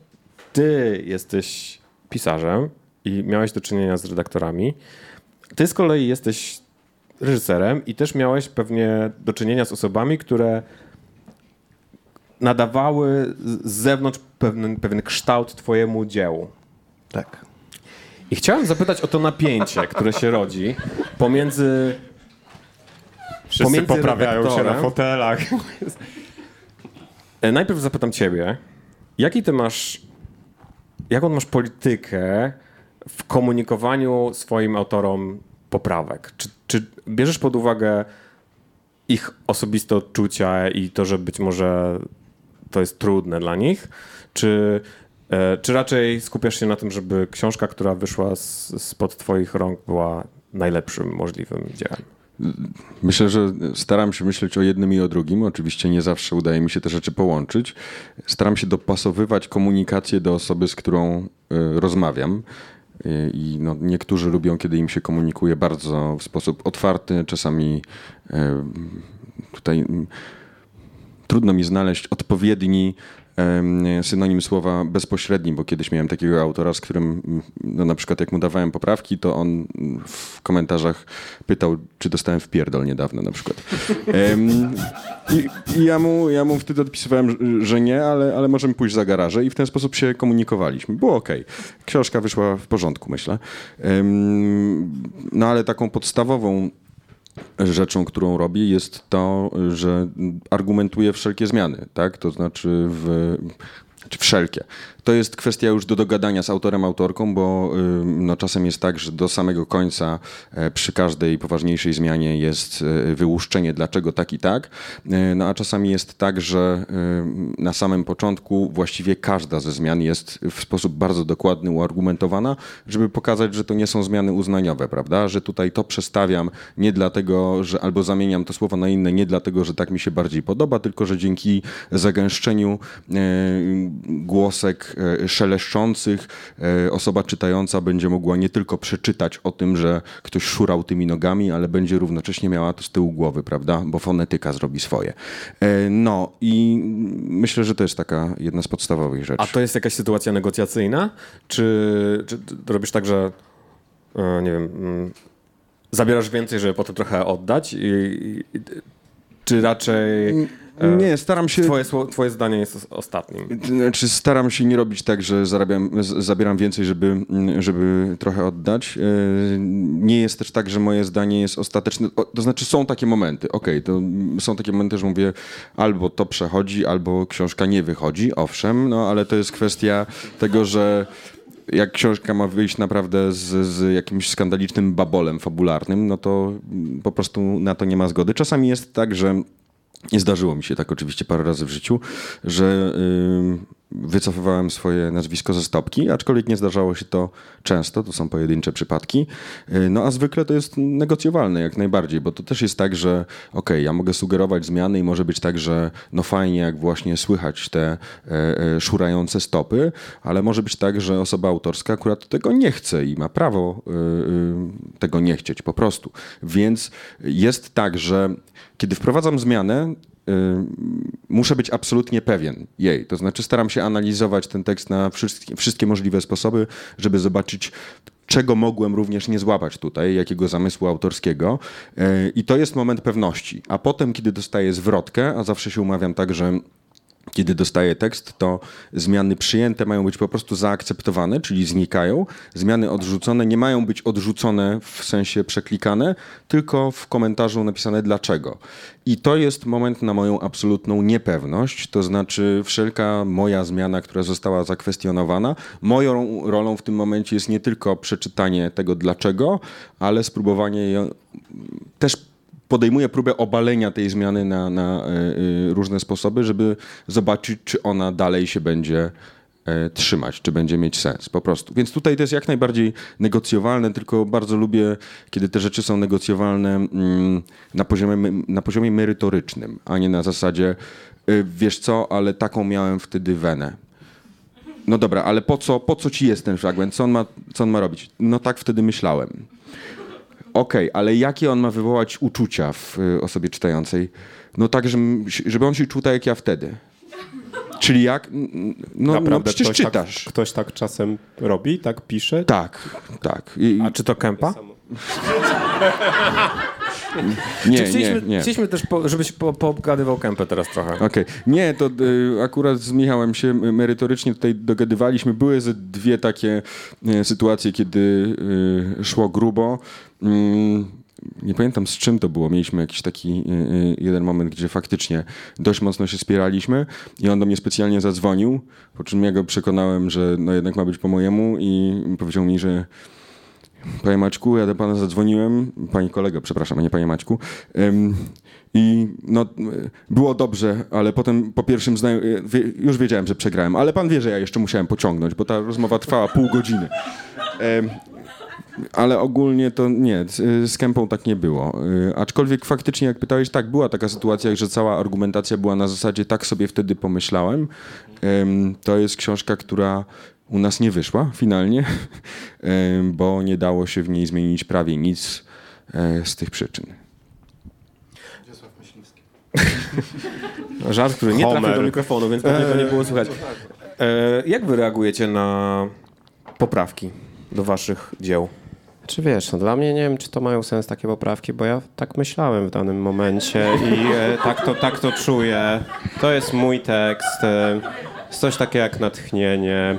Ty jesteś pisarzem i miałeś do czynienia z redaktorami. Ty z kolei jesteś reżyserem i też miałeś pewnie do czynienia z osobami, które nadawały z z zewnątrz pewien, pewien kształt twojemu dziełu. Tak. I chciałem zapytać o to napięcie, które się rodzi pomiędzy. Wszyscy Pomiędzy poprawiają się na fotelach. E, Najpierw zapytam ciebie, jaki ty masz. Jaką masz politykę w komunikowaniu swoim autorom poprawek? Czy, czy bierzesz pod uwagę ich osobiste odczucia i to, że być może to jest trudne dla nich? Czy, e, czy raczej skupiasz się na tym, żeby książka, która wyszła z, spod twoich rąk była najlepszym możliwym dziełem? Myślę, że staram się myśleć o jednym i o drugim. Oczywiście nie zawsze udaje mi się te rzeczy połączyć. Staram się dopasowywać komunikację do osoby, z którą y, rozmawiam. Y, I no, niektórzy lubią, kiedy im się komunikuje bardzo w sposób otwarty, czasami y, tutaj mm, trudno mi znaleźć odpowiedni synonim słowa bezpośredni, bo kiedyś miałem takiego autora, z którym mm, no, na przykład jak mu dawałem poprawki, to on mm, w komentarzach pytał, czy dostałem w pierdol niedawno na przykład. I i ja, mu, ja mu wtedy odpisywałem, że- nie, ale, ale możemy pójść za garażę i w ten sposób się komunikowaliśmy. Było okej. Książka wyszła w porządku, myślę. No ale taką podstawową rzeczą, którą robię, jest to, że argumentuję wszelkie zmiany, tak? To znaczy w, wszelkie. To jest kwestia już do dogadania z autorem, autorką, bo y, no, czasem jest tak, że do samego końca e, przy każdej poważniejszej zmianie jest e, wyłuszczenie, dlaczego tak i tak. E, No a czasami jest tak, że y, na samym początku właściwie każda ze zmian jest w sposób bardzo dokładny uargumentowana, żeby pokazać, że to nie są zmiany uznaniowe, prawda? Że tutaj to przestawiam nie dlatego, że albo zamieniam to słowo na inne, nie dlatego, że tak mi się bardziej podoba, tylko że dzięki zagęszczeniu głosek szeleszczących e, osoba czytająca będzie mogła nie tylko przeczytać o tym, że ktoś szurał tymi nogami, ale będzie równocześnie miała to z tyłu głowy, prawda? Bo fonetyka zrobi swoje. E, No i myślę, że to jest taka jedna z podstawowych rzeczy. A to jest jakaś sytuacja negocjacyjna? Czy, czy robisz tak, że e, nie wiem, mm, zabierasz więcej, żeby potem trochę oddać? I, i, czy raczej e, Nie, staram się... twoje, twoje zdanie jest os- ostatnim? Znaczy staram się nie robić tak, że zarabiam, zabieram więcej, żeby, żeby trochę oddać. E, Nie jest też tak, że moje zdanie jest ostateczne. To znaczy są takie momenty, okej, to są takie momenty, że mówię albo to przechodzi, albo książka nie wychodzi, owszem, no ale to jest kwestia tego, że jak książka ma wyjść naprawdę z, z jakimś skandalicznym babolem fabularnym, no to mm, po prostu na to nie ma zgody. Czasami jest tak, że zdarzyło mi się tak oczywiście parę razy w życiu, że y, wycofywałem swoje nazwisko ze stopki, aczkolwiek nie zdarzało się to często, to są pojedyncze przypadki. Y, no a zwykle to jest negocjowalne jak najbardziej, bo to też jest tak, że okej, ja mogę sugerować zmiany i może być tak, że no fajnie jak właśnie słychać te e, e, szurające stopy, ale może być tak, że osoba autorska akurat tego nie chce i ma prawo y, tego nie chcieć po prostu. Więc jest tak, że kiedy wprowadzam zmianę, y, muszę być absolutnie pewien jej. To znaczy staram się analizować ten tekst na wszystkie, wszystkie możliwe sposoby, żeby zobaczyć, czego mogłem również nie złapać tutaj, jakiego zamysłu autorskiego. Y, I to jest moment pewności. A potem, kiedy dostaję zwrotkę, a zawsze się umawiam tak, że kiedy dostaję tekst, to zmiany przyjęte mają być po prostu zaakceptowane, czyli znikają. Zmiany odrzucone nie mają być odrzucone w sensie przeklikane, tylko w komentarzu napisane dlaczego. I to jest moment na moją absolutną niepewność, to znaczy wszelka moja zmiana, która została zakwestionowana, moją rolą w tym momencie jest nie tylko przeczytanie tego dlaczego, ale spróbowanie też podejmuje próbę obalenia tej zmiany na, na y, y, różne sposoby, żeby zobaczyć, czy ona dalej się będzie e, trzymać, czy będzie mieć sens, po prostu. Więc tutaj to jest jak najbardziej negocjowalne, tylko bardzo lubię, kiedy te rzeczy są negocjowalne mm, na poziomie, na poziomie merytorycznym, a nie na zasadzie, wiesz co, ale taką miałem wtedy wenę. No dobra, ale po co, po co ci jest ten fragment? Co on ma, co on ma robić? No tak wtedy myślałem. Okej, ale jakie on ma wywołać uczucia w y, osobie czytającej? No tak, żeby on się czuł tak jak ja wtedy. Czyli jak? No, no Naprawdę przecież ktoś czytasz. Tak, ktoś tak czasem robi, tak pisze? Tak, tak. I, A czy to Kępa? nie, Czy nie, chcieliśmy, nie. chcieliśmy też, po, żebyś po, poobgadywał Kępę teraz trochę. Okej. Nie, to y, akurat z Michałem się merytorycznie tutaj dogadywaliśmy. Były ze dwie takie y, sytuacje, kiedy y, szło grubo. Mm, nie pamiętam z czym to było. Mieliśmy jakiś taki y, y, jeden moment, gdzie faktycznie dość mocno się spieraliśmy i on do mnie specjalnie zadzwonił, po czym ja go przekonałem, że no jednak ma być po mojemu i powiedział mi, że Panie Maćku, ja do pana zadzwoniłem, pani kolego, przepraszam, a nie panie Maćku. Ym, I no, było dobrze, ale potem po pierwszym wie, już wiedziałem, że przegrałem, ale pan wie, że ja jeszcze musiałem pociągnąć, bo ta rozmowa trwała pół godziny. Ym, Ale ogólnie to nie, z, z Kępą tak nie było. Y, Aczkolwiek faktycznie, jak pytałeś, tak, była taka sytuacja, że cała argumentacja była na zasadzie tak sobie wtedy pomyślałem. To jest książka, która u nas nie wyszła finalnie, bo nie dało się w niej zmienić prawie nic e, z tych przyczyn. Żart, który nie trafił do mikrofonu, więc pewnie to nie było słychać. E, jak wy reagujecie na poprawki do waszych dzieł? Czy wiesz, no dla mnie nie wiem, czy to mają sens takie poprawki, bo ja tak myślałem w danym momencie i e, tak, to, tak to czuję. To jest mój tekst. E, jest coś takiego jak natchnienie.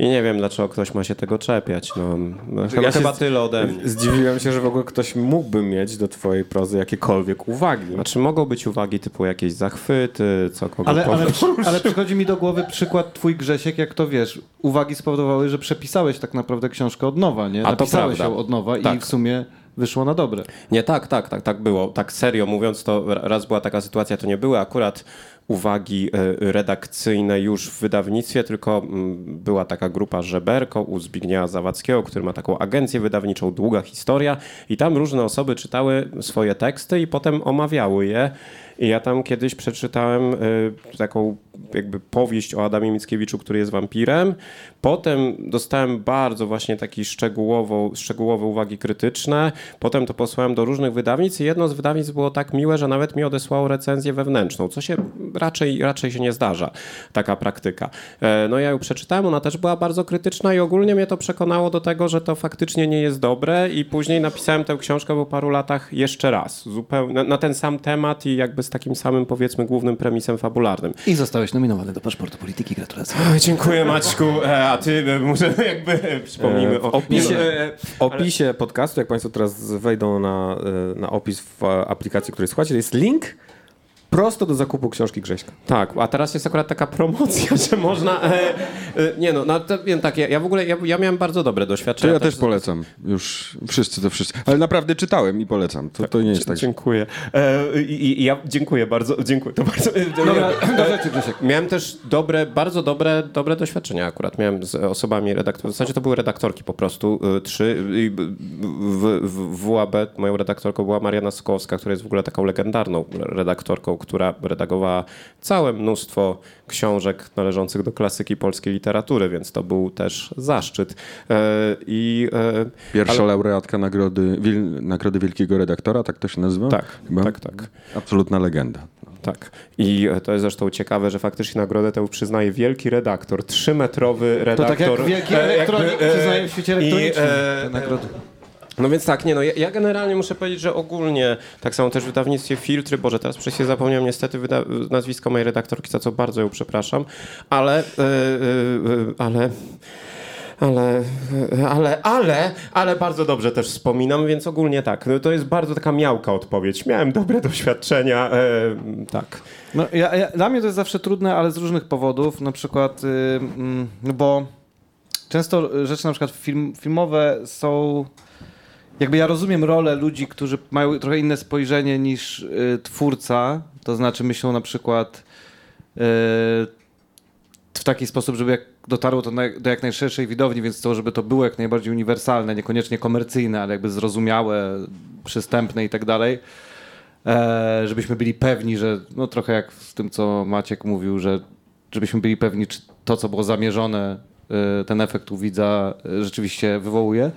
I nie wiem, dlaczego ktoś ma się tego czepiać. No, no, chyba, Ja chyba z- tyle ode mnie. Zdziwiłem się, że w ogóle ktoś mógłby mieć do twojej prozy jakiekolwiek uwagi. Znaczy mogą być uwagi typu jakieś zachwyty, co kogo Ale, ale, ale przychodzi mi do głowy przykład twój Grzesiek, jak to wiesz, uwagi spowodowały, że przepisałeś tak naprawdę książkę od nowa, nie? A to Napisałeś prawda. ją od nowa i Tak. w sumie wyszło na dobre. Nie, tak, tak, tak, tak było. Tak serio mówiąc, to ra- raz była taka sytuacja, to nie były akurat uwagi e, redakcyjne już w wydawnictwie, tylko mm, była taka grupa Żeberko u Zbigniewa Zawadzkiego, który ma taką agencję wydawniczą Długa Historia i tam różne osoby czytały swoje teksty i potem omawiały je. I ja tam kiedyś przeczytałem y, taką jakby powieść o Adamie Mickiewiczu, który jest wampirem. Potem dostałem bardzo właśnie takie szczegółowo, szczegółowe uwagi krytyczne. Potem to posłałem do różnych wydawnictw i jedno z wydawnictw było tak miłe, że nawet mi odesłało recenzję wewnętrzną, co się raczej, raczej się nie zdarza, taka praktyka. E, No ja ją przeczytałem, ona też była bardzo krytyczna i ogólnie mnie to przekonało do tego, że to faktycznie nie jest dobre i później napisałem tę książkę po paru latach jeszcze raz, zupełnie na, na ten sam temat i jakby z takim samym powiedzmy głównym premisem fabularnym. I zostałeś nominowany do paszportu polityki. Gratulacje. Oj, dziękuję Maćku, e, a ty e, może jakby przypomnijmy E, o... opisie, no, w opisie podcastu, jak Państwo teraz wejdą na, na opis w aplikacji, której słuchacie, jest link prosto do zakupu książki Grześka. Tak, a teraz jest akurat taka promocja, że można... E, e, nie no, no to, wiem, tak, ja, ja w ogóle, ja, ja miałem bardzo dobre To doświadczenia. ja też polecam. Już wszyscy to wszyscy. Ale naprawdę czytałem i polecam. To, to nie jest tak. Dziękuję. E, i, I ja dziękuję bardzo, dziękuję. To bardzo e, Dobra, e, do rzeczy Grzesiek. Miałem też dobre, bardzo dobre, dobre doświadczenia akurat. Miałem z osobami redaktorów, w zasadzie to były redaktorki po prostu, y, trzy. W, w, w WAB moją redaktorką była Mariana Sokowska, która jest w ogóle taką legendarną redaktorką, która redagowała całe mnóstwo książek należących do klasyki polskiej literatury, więc to był też zaszczyt. E, I e, Pierwsza ale- laureatka nagrody, Wil, nagrody Wielkiego Redaktora, tak to się nazywa? Tak, Chyba? tak, tak. Absolutna legenda. Tak. I e, to jest zresztą ciekawe, że faktycznie nagrodę tę przyznaje wielki redaktor, trzymetrowy To redaktor. tak jak wielki e, elektronik jakby, e, przyznaje w świecie i, elektronicznym e. No więc tak, nie no, ja, ja generalnie muszę powiedzieć, że ogólnie, tak samo też w wydawnictwie Filtry, Boże, teraz się zapomniałem niestety wyda- nazwisko mojej redaktorki, za co bardzo ją przepraszam, ale, e, e, ale... Ale, ale, ale, ale bardzo dobrze też wspominam, więc ogólnie tak. No to jest bardzo taka miałka odpowiedź. Miałem dobre doświadczenia, tak. No, ja, ja, dla mnie to jest zawsze trudne, ale z różnych powodów. Na przykład, y, mm, bo często rzeczy na przykład film, filmowe są. Jakby ja rozumiem rolę ludzi, którzy mają trochę inne spojrzenie niż y, twórca. To znaczy myślą na przykład y, w taki sposób, żeby jak dotarło to na, do jak najszerszej widowni, więc to, żeby to było jak najbardziej uniwersalne, niekoniecznie komercyjne, ale jakby zrozumiałe, przystępne i tak dalej. E, żebyśmy byli pewni, że no trochę jak z tym, co Maciek mówił, że żebyśmy byli pewni, czy to, co było zamierzone, e, ten efekt u widza e, rzeczywiście wywołuje.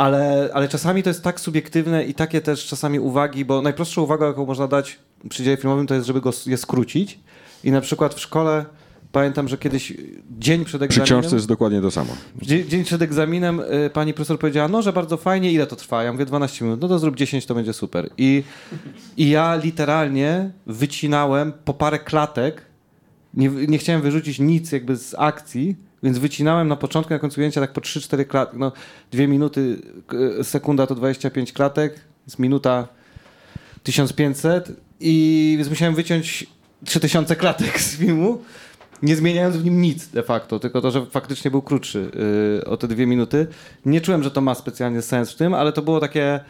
Ale, ale czasami to jest tak subiektywne i takie też czasami uwagi, bo najprostsza uwaga, jaką można dać przy dzieje filmowym, to jest, żeby go je skrócić. I na przykład w szkole pamiętam, że kiedyś dzień przed Przy egzaminem... książce jest dokładnie to samo. Dzień, dzień przed egzaminem y, pani profesor powiedziała, no, że bardzo fajnie, ile to trwa? Ja mówię 12 minut, no to zrób 10, to będzie super. I, i ja literalnie wycinałem po parę klatek, nie, nie chciałem wyrzucić nic jakby z akcji, więc wycinałem na początku, na końcu ujęcia tak po 3-4 klatki, no dwie minuty, sekunda to 25 klatek, z minuta 1500 i więc musiałem wyciąć 3000 klatek z filmu, nie zmieniając w nim nic de facto, tylko to, że faktycznie był krótszy yy, o te dwie minuty. Nie czułem, że to ma specjalnie sens w tym, ale to było takie...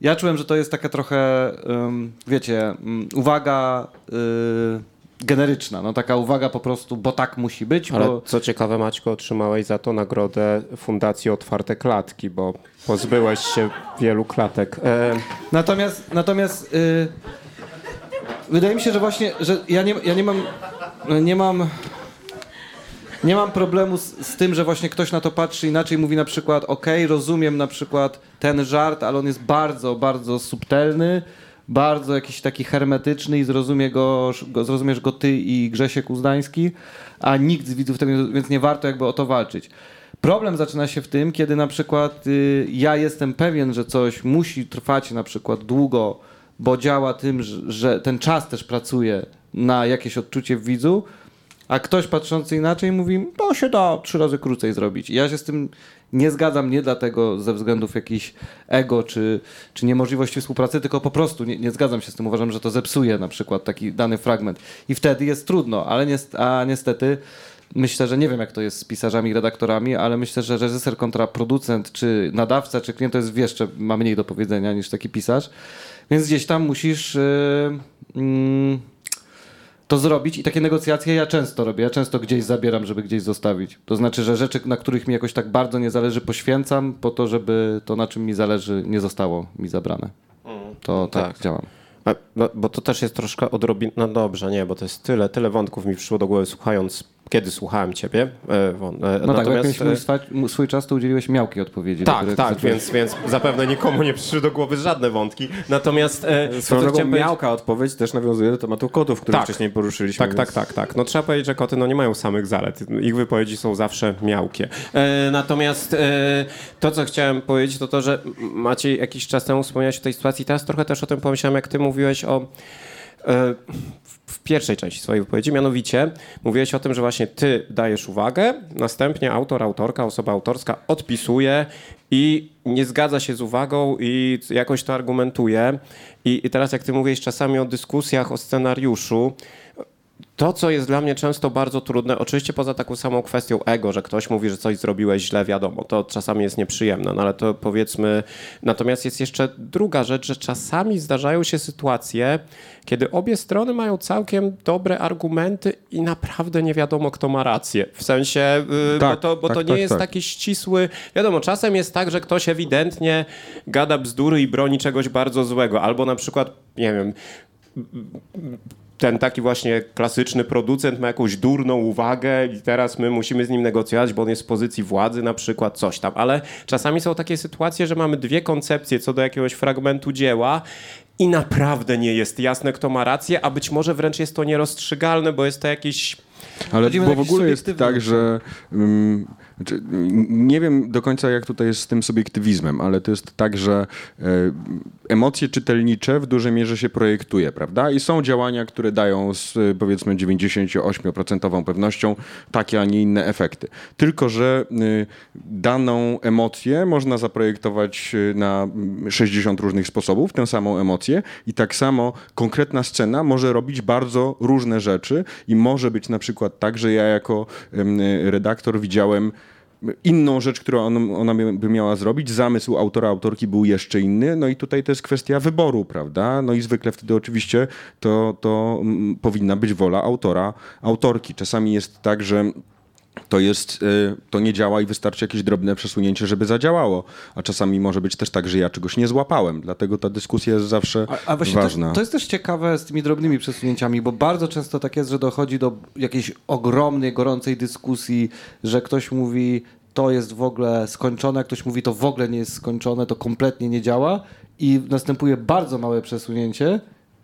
Ja czułem, że to jest taka trochę, wiecie, ym, uwaga yy, generyczna, no taka uwaga po prostu, bo tak musi być, Ale bo... co ciekawe, Maćko, otrzymałeś za to nagrodę Fundacji Otwarte Klatki, bo pozbyłeś się wielu klatek. E, Natomiast, natomiast y, wydaje mi się, że właśnie, że ja nie, ja nie mam, nie mam, nie mam problemu z, z tym, że właśnie ktoś na to patrzy inaczej, mówi na przykład, ok, rozumiem na przykład ten żart, ale on jest bardzo, bardzo subtelny, bardzo jakiś taki hermetyczny i zrozumie go, go, zrozumiesz go ty i Grzesiek Uzdański, a nikt z widzów tego, nie- więc nie warto jakby o to walczyć. Problem zaczyna się w tym, kiedy na przykład y, ja jestem pewien, że coś musi trwać na przykład długo, bo działa tym, że, że ten czas też pracuje na jakieś odczucie w widzu, a ktoś patrzący inaczej mówi, to się da trzy razy krócej zrobić. I ja się z tym nie zgadzam nie dlatego ze względów jakichś ego czy, czy niemożliwości współpracy, tylko po prostu nie, nie zgadzam się z tym. Uważam, że to zepsuje na przykład taki dany fragment. I wtedy jest trudno, ale a niestety myślę, że nie wiem jak to jest z pisarzami i redaktorami, ale myślę, że reżyser kontra producent, czy nadawca, czy klient to jest jeszcze ma mniej do powiedzenia niż taki pisarz. Więc gdzieś tam musisz... Yy, mm, to zrobić i takie negocjacje ja często robię. Ja często gdzieś zabieram, żeby gdzieś zostawić. To znaczy, że rzeczy, na których mi jakoś tak bardzo nie zależy, poświęcam po to, żeby to, na czym mi zależy, nie zostało mi zabrane. To tak, tak. działam. a, no, bo to też jest troszkę odrobin... No dobrze, nie, bo to jest tyle, tyle wątków mi przyszło do głowy słuchając, kiedy słuchałem ciebie. E, e, No tak, bo jak miałeś e, mój swa- m- swój czas, to udzieliłeś miałkiej odpowiedzi. Tak, tak, zacząłeś- więc, więc zapewne nikomu nie przyszły do głowy żadne wątki. Natomiast e, Swoją co drogą chciałem miałka odpowiedź też nawiązuje do tematu kotów, który Tak. wcześniej poruszyliśmy. Tak, tak, tak, tak. No trzeba powiedzieć, że koty no, nie mają samych zalet. Ich wypowiedzi są zawsze miałkie. E, natomiast e, to, co chciałem powiedzieć, to to, że Maciej jakiś czas temu wspomniałeś o tej sytuacji. Teraz trochę też o tym pomyślałem, jak ty mówiłeś o... E, w- pierwszej części swojej wypowiedzi, mianowicie mówiłeś o tym, że właśnie ty dajesz uwagę, następnie autor, autorka, osoba autorska odpisuje i nie zgadza się z uwagą i jakoś to argumentuje. I, i teraz jak ty mówisz czasami o dyskusjach, o scenariuszu, to, co jest dla mnie często bardzo trudne, oczywiście poza taką samą kwestią ego, że ktoś mówi, że coś zrobiłeś źle, wiadomo, to czasami jest nieprzyjemne, no ale to powiedzmy. Natomiast jest jeszcze druga rzecz, że czasami zdarzają się sytuacje, kiedy obie strony mają całkiem dobre argumenty i naprawdę nie wiadomo, kto ma rację. W sensie, yy, Tak, bo to, bo tak, to nie tak, jest tak. taki ścisły. Wiadomo, czasem jest tak, że ktoś ewidentnie gada bzdury i broni czegoś bardzo złego, albo na przykład, nie wiem, ten taki właśnie klasyczny producent ma jakąś durną uwagę i teraz my musimy z nim negocjować, bo on jest w pozycji władzy na przykład, coś tam. Ale czasami są takie sytuacje, że mamy dwie koncepcje co do jakiegoś fragmentu dzieła i naprawdę nie jest jasne, kto ma rację, a być może wręcz jest to nierozstrzygalne, bo jest to jakiś... Ale bo w ogóle jest tak, że um, znaczy, nie wiem do końca jak tutaj jest z tym subiektywizmem, ale to jest tak, że e, emocje czytelnicze w dużej mierze się projektuje, prawda? I są działania, które dają z powiedzmy 98% pewnością takie, a nie inne efekty. Tylko, że y, daną emocję można zaprojektować y, na mm, 60 różnych sposobów, tę samą emocję i tak samo konkretna scena może robić bardzo różne rzeczy i może być na przykład tak, że ja jako redaktor widziałem inną rzecz, którą on, ona by miała zrobić. Zamysł autora, autorki był jeszcze inny. No i tutaj to jest kwestia wyboru, prawda? No i zwykle wtedy oczywiście to, to mm, powinna być wola autora, autorki. Czasami jest tak, że to jest, y, to nie działa i wystarczy jakieś drobne przesunięcie, żeby zadziałało. A czasami może być też tak, że ja czegoś nie złapałem. Dlatego ta dyskusja jest zawsze A, a właśnie ważna. To, to jest też ciekawe z tymi drobnymi przesunięciami, bo bardzo często tak jest, że dochodzi do jakiejś ogromnej, gorącej dyskusji, że ktoś mówi, to jest w ogóle skończone, ktoś mówi, to w ogóle nie jest skończone, to kompletnie nie działa i następuje bardzo małe przesunięcie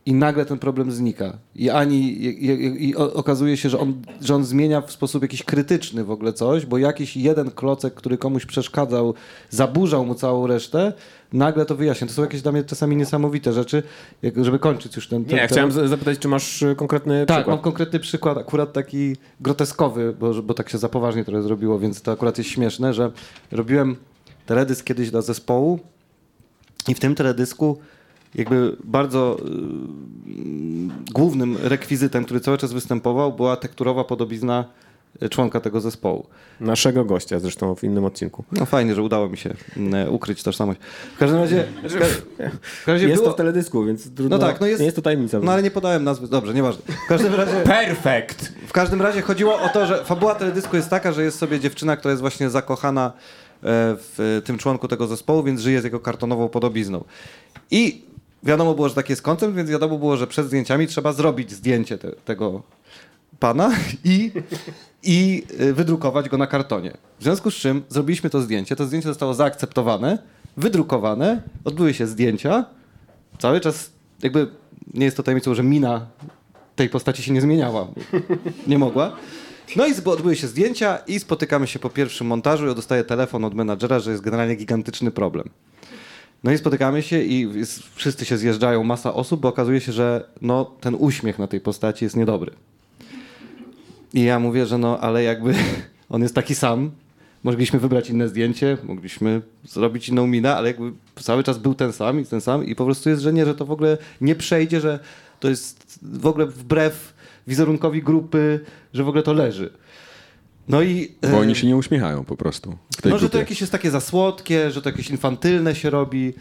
i nagle ten problem znika. I ani i, i, i okazuje się, że on, że on zmienia w sposób jakiś krytyczny w ogóle coś, bo jakiś jeden klocek, który komuś przeszkadzał, zaburzał mu całą resztę, nagle to wyjaśnia. To są jakieś dla mnie czasami niesamowite rzeczy, jak, żeby kończyć już ten, ten Nie, ja chciałem zapytać, czy masz y, konkretny Tak, przykład? mam konkretny przykład, akurat taki groteskowy, bo, bo tak się za poważnie trochę zrobiło, więc to akurat jest śmieszne, że robiłem teledysk kiedyś dla zespołu i w tym teledysku jakby bardzo y, głównym rekwizytem, który cały czas występował, była tekturowa podobizna członka tego zespołu. Naszego gościa zresztą w innym odcinku. No fajnie, że udało mi się mm, ukryć tożsamość. W każdym razie... W, ka- w każdym razie Jest było... to w teledysku, więc trudno, No tak, no jest- nie jest to tajemnica. No ale nie podałem nazwy. Dobrze, nieważne. W każdym razie... Perfekt! W każdym razie chodziło o to, że fabuła teledysku jest taka, że jest sobie dziewczyna, która jest właśnie zakochana e, w tym członku tego zespołu, więc żyje z jego kartonową podobizną. I wiadomo było, że taki jest koncept, więc wiadomo było, że przed zdjęciami trzeba zrobić zdjęcie te, tego pana i, i y, wydrukować go na kartonie. W związku z czym zrobiliśmy to zdjęcie. To zdjęcie zostało zaakceptowane, wydrukowane, odbyły się zdjęcia. Cały czas jakby nie jest to tajemnicą, że mina tej postaci się nie zmieniała. Nie mogła. No i odbyły się zdjęcia i spotykamy się po pierwszym montażu. Ja dostaję telefon od menadżera, że jest generalnie gigantyczny problem. No i spotykamy się i wszyscy się zjeżdżają, masa osób, bo okazuje się, że no, ten uśmiech na tej postaci jest niedobry. I ja mówię, że no, ale jakby on jest taki sam. Mogliśmy wybrać inne zdjęcie, mogliśmy zrobić inną minę, ale jakby cały czas był ten sam i ten sam i po prostu jest, że nie, że to w ogóle nie przejdzie, że to jest w ogóle wbrew wizerunkowi grupy, że w ogóle to leży. No i... Bo e, oni się nie uśmiechają po prostu w tej no, że to grupie. jakieś jest takie za słodkie, że to jakieś infantylne się robi.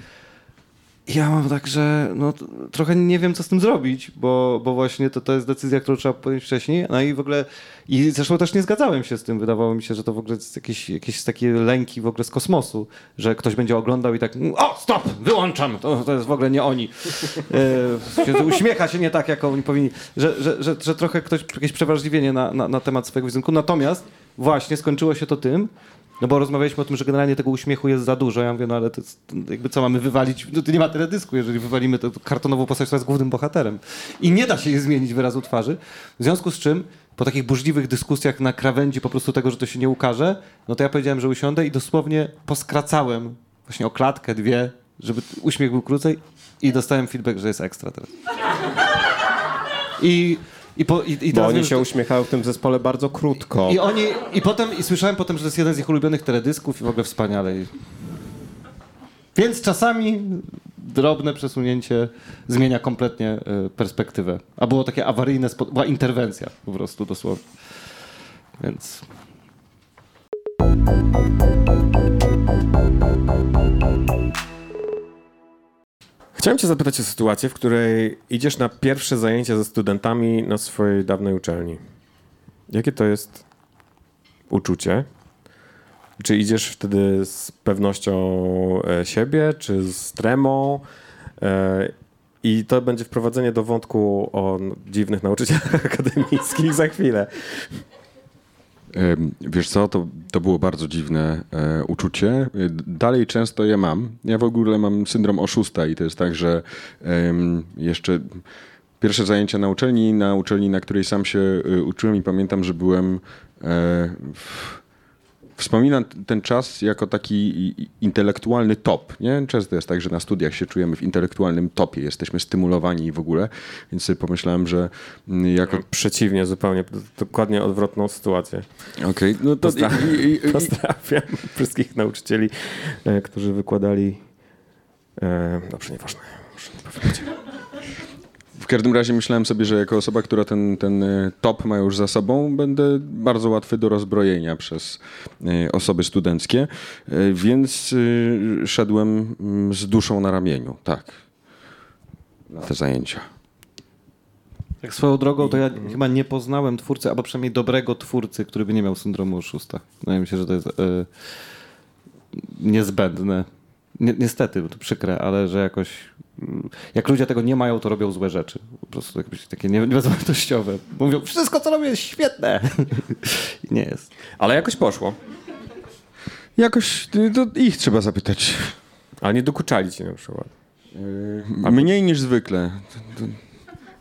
Ja mam tak, że no, trochę nie wiem, co z tym zrobić, bo, bo właśnie to, to jest decyzja, którą trzeba podjąć wcześniej. No i w ogóle, i zresztą też nie zgadzałem się z tym. Wydawało mi się, że to w ogóle jest jakieś, jakieś takie lęki w ogóle z kosmosu, że ktoś będzie oglądał i tak, o, stop, wyłączam, to, to jest w ogóle nie oni. E, uśmiecha się nie tak, jak oni powinni. Że, że, że, że trochę ktoś, jakieś przewrażliwienie na, na, na temat swojego wizerunku. Natomiast właśnie skończyło się to tym, no bo rozmawialiśmy o tym, że generalnie tego uśmiechu jest za dużo. Ja mówię, no ale to jest, jakby co mamy wywalić? No to nie ma teledysku, jeżeli wywalimy tę kartonową postać, która jest głównym bohaterem. I nie da się jej zmienić wyrazu twarzy. W związku z czym, po takich burzliwych dyskusjach na krawędzi po prostu tego, że to się nie ukaże, no to ja powiedziałem, że usiądę i dosłownie poskracałem właśnie o klatkę, dwie, żeby uśmiech był krócej i dostałem feedback, że jest ekstra teraz. I, i, po, i, i Bo oni wiem, się to- uśmiechają w tym zespole bardzo krótko. i oni, i potem, i słyszałem potem, że to jest jeden z ich ulubionych teledysków i w ogóle wspaniale. Więc czasami drobne przesunięcie zmienia kompletnie y, perspektywę. A było takie awaryjne, była interwencja po prostu dosłownie. Więc Chciałem cię zapytać o sytuację, w której idziesz na pierwsze zajęcia ze studentami na swojej dawnej uczelni. Jakie to jest uczucie? Czy idziesz wtedy z pewnością e, siebie, czy z tremą? E, I to będzie wprowadzenie do wątku o dziwnych nauczycielach akademickich za chwilę. Wiesz co, to, to było bardzo dziwne e, uczucie. Dalej często je mam. Ja w ogóle mam syndrom oszusta i to jest tak, że jeszcze pierwsze zajęcia na uczelni, na uczelni, na której sam się e, uczyłem i pamiętam, że byłem e, w, Wspominam ten czas jako taki intelektualny top. Nie? Często jest tak, że na studiach się czujemy w intelektualnym topie, jesteśmy stymulowani i w ogóle, więc sobie pomyślałem, że mm, jako Przeciwnie, zupełnie, dokładnie odwrotną sytuację. Okej, no to Pozdrawiam. i, i, i, Pozdrawiam wszystkich nauczycieli, e, którzy wykładali. E, dobrze, nieważne. Muszę nie powiedzieć. W każdym razie myślałem sobie, że jako osoba, która ten, ten e, top ma już za sobą, będę bardzo łatwy do rozbrojenia przez e, osoby studenckie, e, więc szedłem mm, z duszą na ramieniu, tak, na te zajęcia. tak swoją drogą, to ja chyba nie poznałem twórcy, albo przynajmniej dobrego twórcy, który by nie miał syndromu oszusta. Wydaje mi się, że to jest e, niezbędne. Ni niestety, bo to przykre, ale że jakoś jak ludzie tego nie mają, to robią złe rzeczy. Po prostu jakieś takie nie- niewartościowe. Mówią, wszystko co robię jest świetne. I nie jest. Ale jakoś poszło. Jakoś to ich trzeba zapytać. Ale nie dokuczali ci na przykład. A mniej niż zwykle.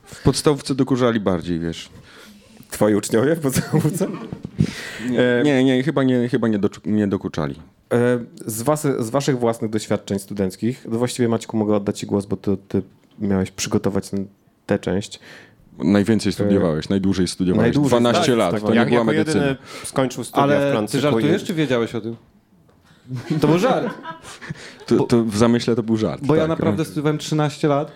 W podstawówce dokurzali bardziej, wiesz. Twoi uczniowie w podstawówce? E, Nie, nie, chyba nie, chyba nie, doczu- nie dokuczali. E, Z, was, z waszych własnych doświadczeń studenckich, to właściwie Maćku mogę oddać ci głos, bo to ty miałeś przygotować ten, tę część. Najwięcej studiowałeś, najdłużej studiowałeś. Najdłużej, 12 tak, lat, tak, to nie Jak była jako medycyna. jedyny skończył studia w Ale ty żartujesz, czy wiedziałeś o tym? To był żart. To, to w zamyśle to był żart. Bo ja tak, naprawdę no. studiowałem 13 lat.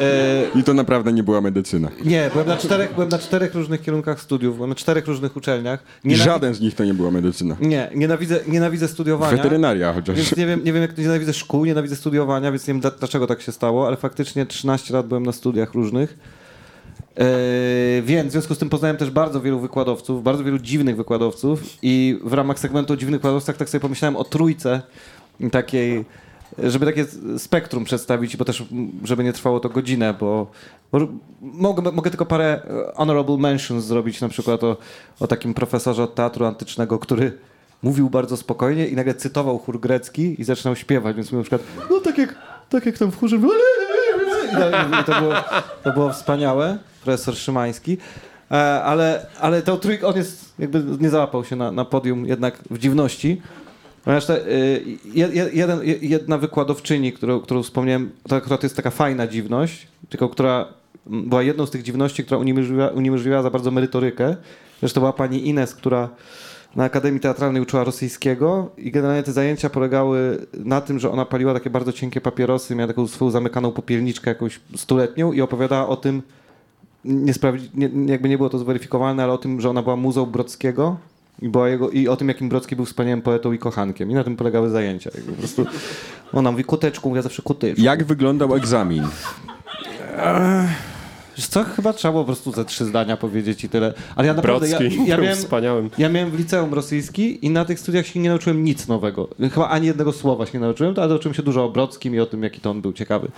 E, I to naprawdę nie była medycyna. nie, byłem na, czterech, byłem na czterech różnych kierunkach studiów, byłem na czterech różnych uczelniach. Nienawi- Żaden z nich to nie była medycyna. Nie, nienawidzę, nienawidzę studiowania. Weterynaria chociaż. Więc nie wiem, nie wiem, jak nienawidzę szkół, nienawidzę studiowania, więc nie wiem, dla- dlaczego tak się stało, ale faktycznie 13 lat byłem na studiach różnych. Yy, więc w związku z tym poznałem też bardzo wielu wykładowców, bardzo wielu dziwnych wykładowców i w ramach segmentu o dziwnych wykładowcach tak sobie pomyślałem o trójce takiej, żeby takie spektrum przedstawić, bo też żeby nie trwało to godzinę, bo, bo mogę, mogę tylko parę e, honorable mentions zrobić, na przykład o, o takim profesorze od teatru antycznego, który mówił bardzo spokojnie i nagle cytował chór grecki i zaczynał śpiewać, więc mówił na przykład, no tak jak, tak jak tam w chórze było. To było, to było wspaniałe, profesor Szymański. E, Ale, ale to trójk, on jest, jakby nie załapał się na, na podium jednak w dziwności. Ponieważ te, y, je- je- jeden, je- jedna wykładowczyni, którą, którą wspomniałem, to akurat jest taka fajna dziwność, tylko która była jedną z tych dziwności, która uniemożliwiała, uniemożliwiała za bardzo merytorykę. Zresztą była pani Ines, która na Akademii Teatralnej uczyła rosyjskiego i generalnie te zajęcia polegały na tym, że ona paliła takie bardzo cienkie papierosy, miała taką swoją zamykaną popielniczkę jakąś stuletnią i opowiadała o tym, nie, sprawdzi, nie, jakby nie było to zweryfikowane, ale o tym, że ona była muzą Brodskiego i, była jego, i o tym, jakim Brodzki był wspaniałym poetą i kochankiem. I na tym polegały zajęcia. Jakby po prostu ona mówi kuteczku, mówię zawsze kuteczku. Jak wyglądał egzamin? Wiesz co, chyba trzeba po prostu ze trzy zdania powiedzieć i tyle. Ale ja naprawdę, ja, ja miałem, wspaniałym. ja miałem w liceum rosyjski i na tych studiach się nie nauczyłem nic nowego. Chyba ani jednego słowa się nie nauczyłem, ale nauczyłem się dużo o Brodskim i o tym, jaki to on był ciekawy.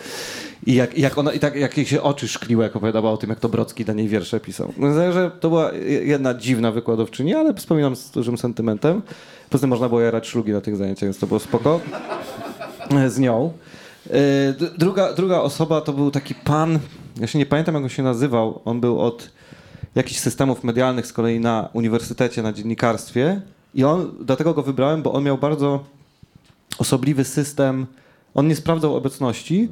I jak, jak ona, i tak, jak jej się oczy szkliły, jak opowiadała o tym, jak to Brocki dla niej wiersze pisał. No, Zdaje, że to była jedna dziwna wykładowczyni, ale wspominam z dużym sentymentem. Poza tym można było jarać szlugi na tych zajęciach, więc to było spoko. E, Z nią. E, Druga, druga osoba to był taki pan, ja się nie pamiętam jak on się nazywał, on był od jakichś systemów medialnych z kolei na uniwersytecie, na dziennikarstwie. I on, dlatego go wybrałem, bo on miał bardzo osobliwy system, on nie sprawdzał obecności,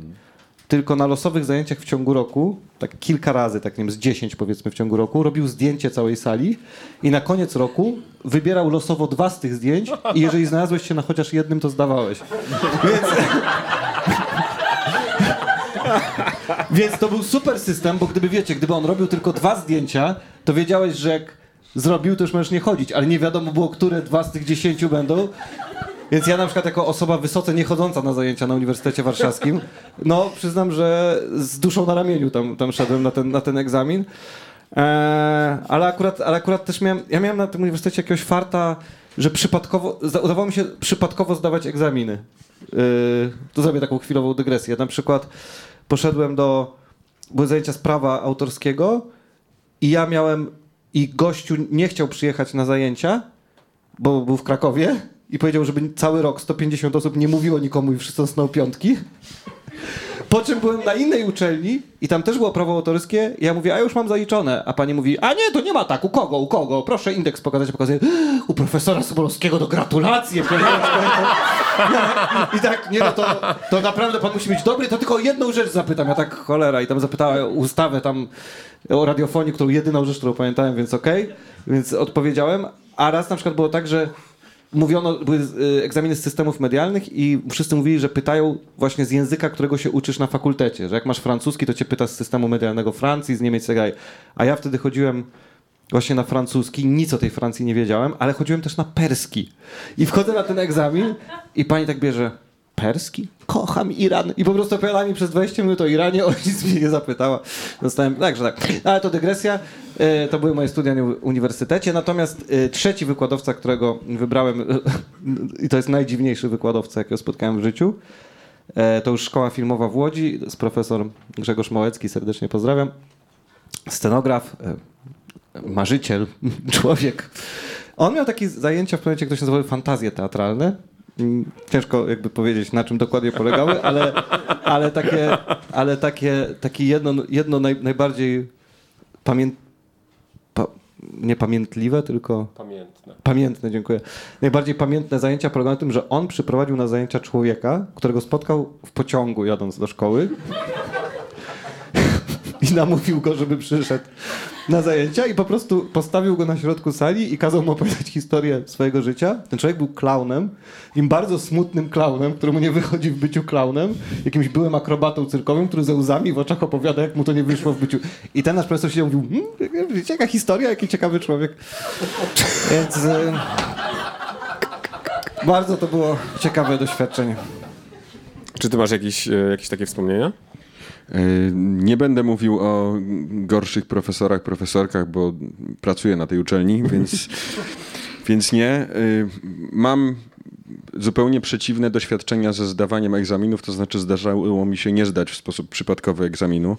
tylko na losowych zajęciach w ciągu roku, tak kilka razy, tak nie wiem, z 10 powiedzmy w ciągu roku, robił zdjęcie całej sali i na koniec roku wybierał losowo dwa z tych zdjęć i jeżeli znalazłeś się na chociaż jednym, to zdawałeś. Więc... Więc to był super system, bo gdyby wiecie, gdyby on robił tylko dwa zdjęcia, to wiedziałeś, że jak zrobił, to już możesz nie chodzić, ale nie wiadomo było, które dwa z tych dziesięciu będą. Więc ja na przykład jako osoba wysoce niechodząca na zajęcia na Uniwersytecie Warszawskim, no przyznam, że z duszą na ramieniu tam, tam szedłem na ten, na ten egzamin. Eee, ale, akurat, ale akurat też miałem, ja miałem na tym uniwersytecie jakiegoś farta, że przypadkowo, udawało mi się przypadkowo zdawać egzaminy. Yy, to zrobię taką chwilową dygresję. Na przykład poszedłem do, były zajęcia z prawa autorskiego i ja miałem, i gościu nie chciał przyjechać na zajęcia, bo był w Krakowie i powiedział, żeby cały rok 150 osób nie mówiło nikomu i wszyscy dostaną piątki. Po czym byłem na innej uczelni i tam też było prawo autorskie ja mówię, a już mam zaliczone. A pani mówi, a nie, to nie ma tak, u kogo, u kogo? Proszę indeks pokazać, pokazuję, u profesora Sobolowskiego, to gratulacje. I tak, nie no, to, to naprawdę pan musi być dobry, to tylko o jedną rzecz zapytam. Ja tak, cholera, i tam zapytała ustawę tam o radiofonii, którą jedyną rzecz, którą pamiętałem, więc okej. Więc odpowiedziałem. A raz na przykład było tak, że mówiono, były y, egzaminy z systemów medialnych i wszyscy mówili, że pytają właśnie z języka, którego się uczysz na fakultecie. Że jak masz francuski, to cię pyta z systemu medialnego Francji, z Niemiec, tak A ja wtedy chodziłem właśnie na francuski, nic o tej Francji nie wiedziałem, ale chodziłem też na perski. I wchodzę na ten egzamin i pani tak bierze, perski? Kocham Iran. I po prostu opowiadała mi przez 20 minut o Iranie, o nic mnie nie zapytała. Dostałem, także tak. Ale to dygresja. E, To były moje studia na uniwersytecie. Natomiast e, trzeci wykładowca, którego wybrałem, i to jest najdziwniejszy wykładowca, jakiego spotkałem w życiu, e, to już szkoła filmowa w Łodzi, z profesor Grzegorz Małecki, serdecznie pozdrawiam. Scenograf, e, marzyciel, człowiek. On miał takie zajęcia w pewnym momencie, które się nazywały fantazje teatralne. Ciężko jakby powiedzieć, na czym dokładnie polegały, ale, ale takie, ale takie, takie jedno, jedno naj, najbardziej pamię... pa, niepamiętliwe, tylko Pamiętne. pamiętne, dziękuję. Najbardziej pamiętne zajęcia polegały na tym, że on przyprowadził na zajęcia człowieka, którego spotkał w pociągu jadąc do szkoły i namówił go, żeby przyszedł na zajęcia i po prostu postawił go na środku sali i kazał mu opowiadać historię swojego życia. Ten człowiek był klaunem, im bardzo smutnym klaunem, któremu nie wychodzi w byciu klaunem, jakimś byłym akrobatą cyrkowym, który ze łzami w oczach opowiada, jak mu to nie wyszło w byciu. I ten nasz profesor siedział i mówił, hmm, jaka historia, jaki ciekawy człowiek. Więc y, bardzo to było ciekawe doświadczenie. Czy ty masz jakieś, e, jakieś takie wspomnienia? E, Nie będę mówił o gorszych profesorach, profesorkach, bo pracuję na tej uczelni, więc, więc nie. E, Mam zupełnie przeciwne doświadczenia ze zdawaniem egzaminów, to znaczy zdarzało mi się nie zdać w sposób przypadkowy egzaminu,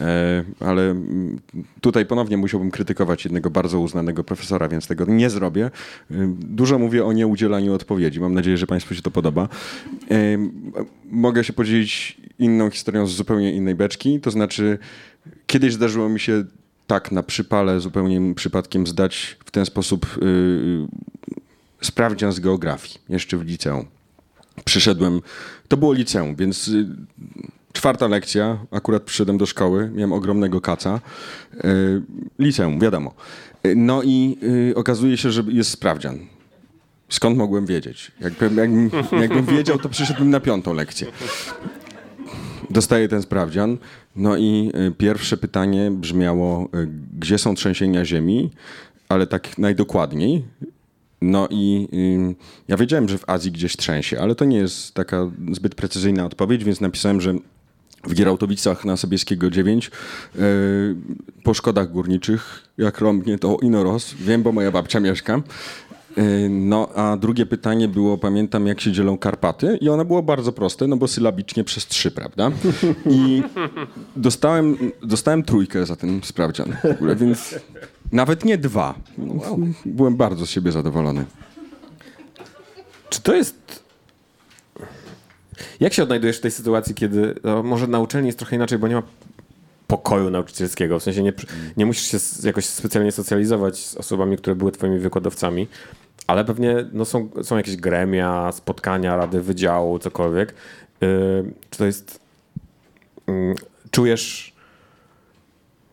E, ale mm, tutaj ponownie musiałbym krytykować jednego bardzo uznanego profesora, więc tego nie zrobię. E, Dużo mówię o nieudzielaniu odpowiedzi. Mam nadzieję, że Państwu się to podoba. E, Mogę się podzielić inną historią z zupełnie innej beczki, to znaczy kiedyś zdarzyło mi się tak na przypale zupełnie przypadkiem zdać w ten sposób yy, sprawdzian z geografii, jeszcze w liceum. Przyszedłem, to było liceum, więc y, czwarta lekcja, akurat przyszedłem do szkoły, miałem ogromnego kaca. Y, liceum, wiadomo. Y, No i okazuje się, że jest sprawdzian. Skąd mogłem wiedzieć? Jakbym, jakbym, wiedział, to przyszedłbym na piątą lekcję. Dostaję ten sprawdzian. No i pierwsze pytanie brzmiało, gdzie są trzęsienia ziemi, ale tak najdokładniej. No i y, ja wiedziałem, że w Azji gdzieś trzęsie, ale to nie jest taka zbyt precyzyjna odpowiedź, więc napisałem, że w Gierałtowicach na Sobieskiego 9 y, po szkodach górniczych, jak rąbnie to inoros, wiem, bo moja babcia mieszka. Y, No, a drugie pytanie było, pamiętam, jak się dzielą Karpaty i ono było bardzo proste, no bo sylabicznie przez trzy, prawda? I dostałem, dostałem trójkę za ten sprawdzian w ogóle, więc nawet nie dwa. Byłem bardzo z siebie zadowolony. Czy to jest. Jak się odnajdujesz w tej sytuacji, kiedy no, może na uczelni jest trochę inaczej, bo nie ma pokoju nauczycielskiego. W sensie nie, nie musisz się jakoś specjalnie socjalizować z osobami, które były twoimi wykładowcami, ale pewnie no, są, są jakieś gremia, spotkania, rady wydziału, cokolwiek. Yy, czy to jest. Yy, czujesz.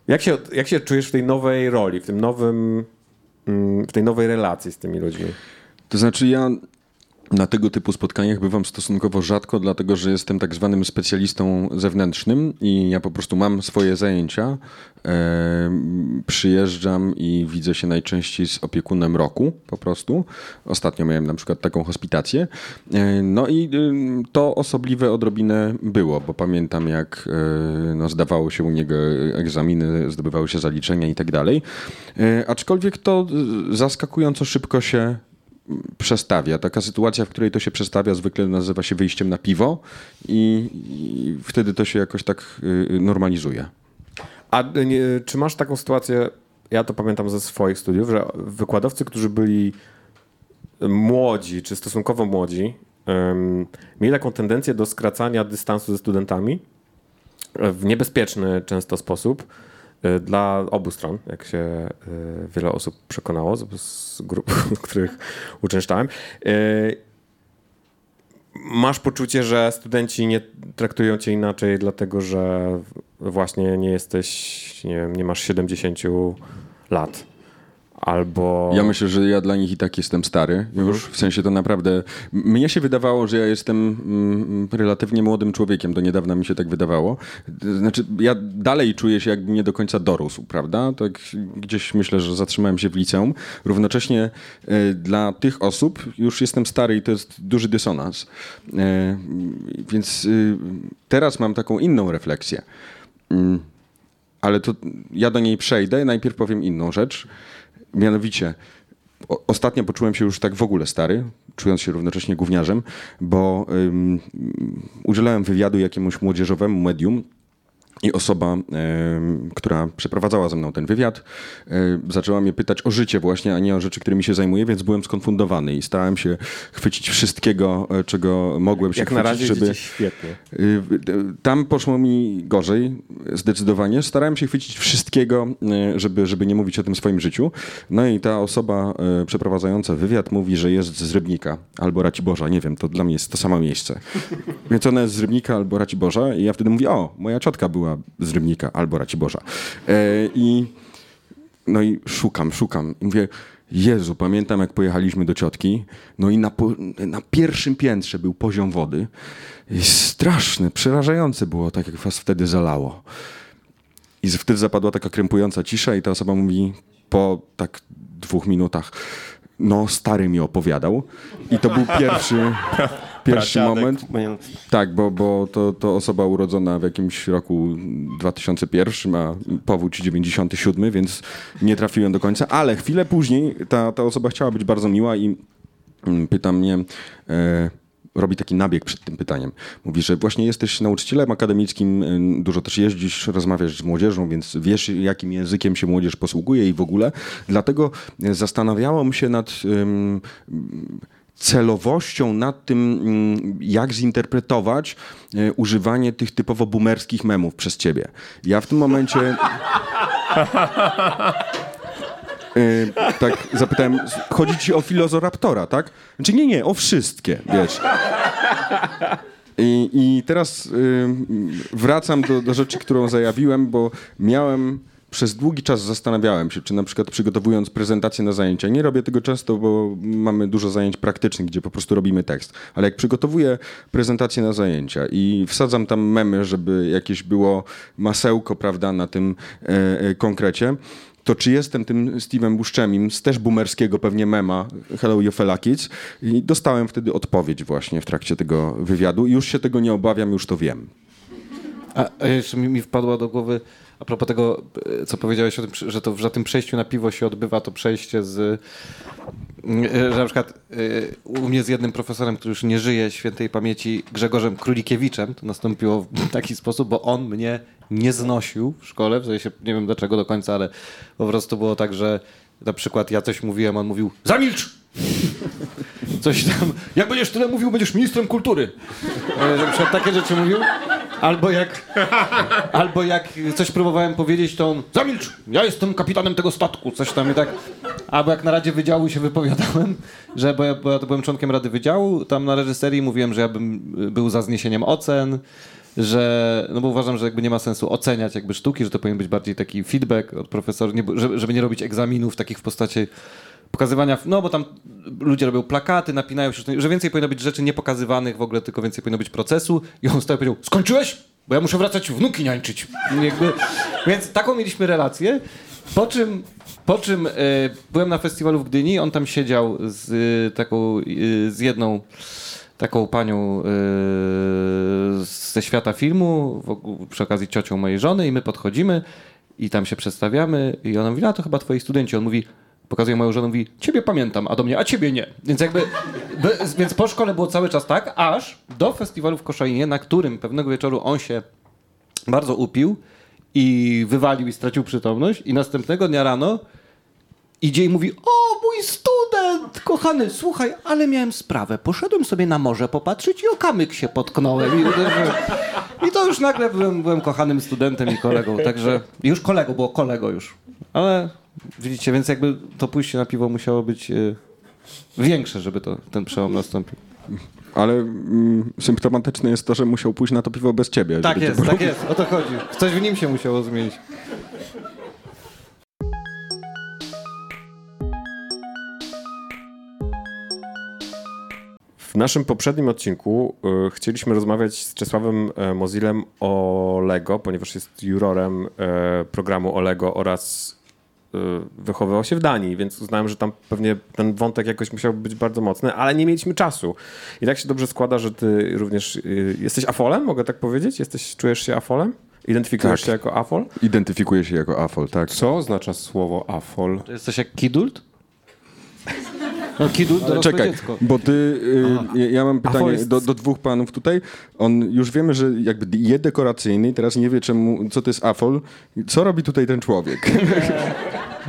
Jak się, jak się czujesz w tej nowej roli, w tym nowym. yy, w tej nowej relacji z tymi ludźmi? To znaczy ja na tego typu spotkaniach bywam stosunkowo rzadko, dlatego że jestem tak zwanym specjalistą zewnętrznym i ja po prostu mam swoje zajęcia. E, przyjeżdżam i widzę się najczęściej z opiekunem roku po prostu. Ostatnio miałem na przykład taką hospitację. E, no i y, to osobliwe odrobinę było, bo pamiętam jak e, no, zdawało się u niego egzaminy, zdobywały się zaliczenia i tak dalej. E, Aczkolwiek to y, zaskakująco szybko się przestawia. Taka sytuacja, w której to się przestawia, zwykle nazywa się wyjściem na piwo i, i wtedy to się jakoś tak y, normalizuje. A y, nie, czy masz taką sytuację, ja to pamiętam ze swoich studiów, że wykładowcy, którzy byli młodzi, czy stosunkowo młodzi, em, mieli taką tendencję do skracania dystansu ze studentami w niebezpieczny często sposób dla obu stron, jak się e, wiele osób przekonało z, z grup, w których uczęszczałem. E, Masz poczucie, że studenci nie traktują cię inaczej, dlatego że właśnie nie jesteś, nie wiem, nie masz 70 lat. Albo. Ja myślę, że ja dla nich i tak jestem stary już, w sensie to naprawdę... Mnie się wydawało, że ja jestem mm, relatywnie młodym człowiekiem, do niedawna mi się tak wydawało. Znaczy, ja dalej czuję się jakbym nie do końca dorósł, prawda? Tak gdzieś myślę, że zatrzymałem się w liceum. Równocześnie e, dla tych osób już jestem stary i to jest duży dysonans. E, Więc y, teraz mam taką inną refleksję. Mm, ale to ja do niej przejdę. Najpierw powiem inną rzecz. Mianowicie, ostatnio poczułem się już tak w ogóle stary, czując się równocześnie gówniarzem, bo ym, udzielałem wywiadu jakiemuś młodzieżowemu medium. I osoba, która przeprowadzała ze mną ten wywiad, e, zaczęła mnie pytać o życie właśnie, a nie o rzeczy, którymi się zajmuję, więc byłem skonfundowany i starałem się chwycić wszystkiego, e, czego mogłem się jak chwycić, na razie żeby... świetnie. Y, Tam poszło mi gorzej, zdecydowanie. Starałem się chwycić wszystkiego, y, żeby, żeby nie mówić o tym swoim życiu. No i ta osoba y, przeprowadzająca wywiad mówi, że jest z Rybnika albo Raciborza. Nie wiem, to dla mnie jest to samo miejsce. Więc ona jest z Rybnika albo Raciborza i ja wtedy mówię, o, moja ciotka była z Rybnika albo Raciborza. E, I no i szukam, szukam. I mówię, Jezu, pamiętam jak pojechaliśmy do ciotki, no i na, na pierwszym piętrze był poziom wody. I straszne, przerażające było, tak jak was wtedy zalało. I wtedy zapadła taka krępująca cisza i ta osoba mówi po tak dwóch minutach, no stary mi opowiadał. I to był pierwszy, pierwszy Pradziadek, moment. Tak, bo, bo to, to osoba urodzona w jakimś roku 2001, a powódź 97, więc nie trafiłem do końca, ale chwilę później ta, ta osoba chciała być bardzo miła i mm, pyta mnie, e, robi taki nabieg przed tym pytaniem. Mówi, że właśnie jesteś nauczycielem akademickim, y, dużo też jeździsz, rozmawiasz z młodzieżą, więc wiesz, jakim językiem się młodzież posługuje i w ogóle. Dlatego e, zastanawiałam się nad celowością nad tym, mm, jak zinterpretować e, używanie tych typowo boomerskich memów przez ciebie. Ja w tym momencie... E, tak zapytałem, chodzi ci o Filozoraptora, tak? Znaczy nie, nie, o wszystkie, wiesz. I, i teraz y, wracam do, do rzeczy, którą zajawiłem, bo miałem przez długi czas zastanawiałem się, czy na przykład przygotowując prezentację na zajęcia, nie robię tego często, bo mamy dużo zajęć praktycznych, gdzie po prostu robimy tekst, ale jak przygotowuję prezentację na zajęcia i wsadzam tam memy, żeby jakieś było masełko, prawda, na tym e, e, konkrecie, to czy jestem tym Steve'em Buscemim z też boomerskiego pewnie mema Hello You Fella Kids? I dostałem wtedy odpowiedź właśnie w trakcie tego wywiadu. I już się tego nie obawiam, już to wiem. A, a jeszcze mi, mi wpadła do głowy, a propos tego, e, co powiedziałeś o tym, że to że tym przejściu na piwo się odbywa, to przejście z... e, Że na przykład e, u mnie z jednym profesorem, który już nie żyje świętej pamięci, Grzegorzem Królikiewiczem, to nastąpiło w taki sposób, bo on mnie nie znosił w szkole, w sensie nie wiem dlaczego do końca, ale po prostu było tak, że na przykład ja coś mówiłem, on mówił zamilcz! Coś tam, jak będziesz tyle mówił, będziesz ministrem kultury. E, na przykład takie rzeczy mówił. Albo jak, albo jak coś próbowałem powiedzieć, to on zamilcz, ja jestem kapitanem tego statku, coś tam i tak. Albo jak na Radzie Wydziału się wypowiadałem, że bo ja, bo ja byłem członkiem Rady Wydziału, tam na reżyserii mówiłem, że ja bym był za zniesieniem ocen, że, no bo uważam, że jakby nie ma sensu oceniać jakby sztuki, że to powinien być bardziej taki feedback od profesorów, żeby nie robić egzaminów takich w postaci pokazywania, no bo tam ludzie robią plakaty, napinają się, że więcej powinno być rzeczy niepokazywanych w ogóle, tylko więcej powinno być procesu i on stał i powiedział, skończyłeś? Bo ja muszę wracać wnuki niańczyć. Więc taką mieliśmy relację, po czym, po czym e, byłem na festiwalu w Gdyni, on tam siedział z e, taką, e, z jedną taką panią e, ze świata filmu, w, przy okazji ciocią mojej żony i my podchodzimy i tam się przedstawiamy i ona mówi, a to chyba twoi studenci. On mówi, pokazuje moją żonę, mówi, ciebie pamiętam, a do mnie, a ciebie nie. Więc jakby, by, więc po szkole było cały czas tak, aż do festiwalu w Koszalinie, na którym pewnego wieczoru on się bardzo upił i wywalił i stracił przytomność i następnego dnia rano idzie i mówi, o mój student, kochany, słuchaj, ale miałem sprawę, poszedłem sobie na morze popatrzeć i o kamyk się potknąłem. I, i to już nagle byłem, byłem kochanym studentem i kolegą, także już kolego, było kolego już. Ale widzicie, więc jakby to pójście na piwo musiało być e, większe, żeby to, ten przełom nastąpił. Ale mm, symptomatyczne jest to, że musiał pójść na to piwo bez ciebie. Tak żeby jest, tak jest, o to chodzi. Coś w nim się musiało zmienić. W naszym poprzednim odcinku y, chcieliśmy rozmawiać z Czesławem e, Mozilem o Lego, ponieważ jest jurorem e, programu o Lego oraz y, wychowywał się w Danii, więc uznałem, że tam pewnie ten wątek jakoś musiał być bardzo mocny, ale nie mieliśmy czasu. I tak się dobrze składa, że ty również y, jesteś afolem, mogę tak powiedzieć? Jesteś, czujesz się afolem? Identyfikujesz Tak. się jako afol? Identyfikuje się jako afol, tak. Co oznacza słowo afol? To jesteś jak Kidult? No Kidult to Czekaj, dziecko. bo ty, y, ja- ja mam pytanie jest- do, do dwóch panów tutaj. On już wiemy, że jakby je dekoracyjny i teraz nie wie czemu, co to jest afol. Co robi tutaj ten człowiek?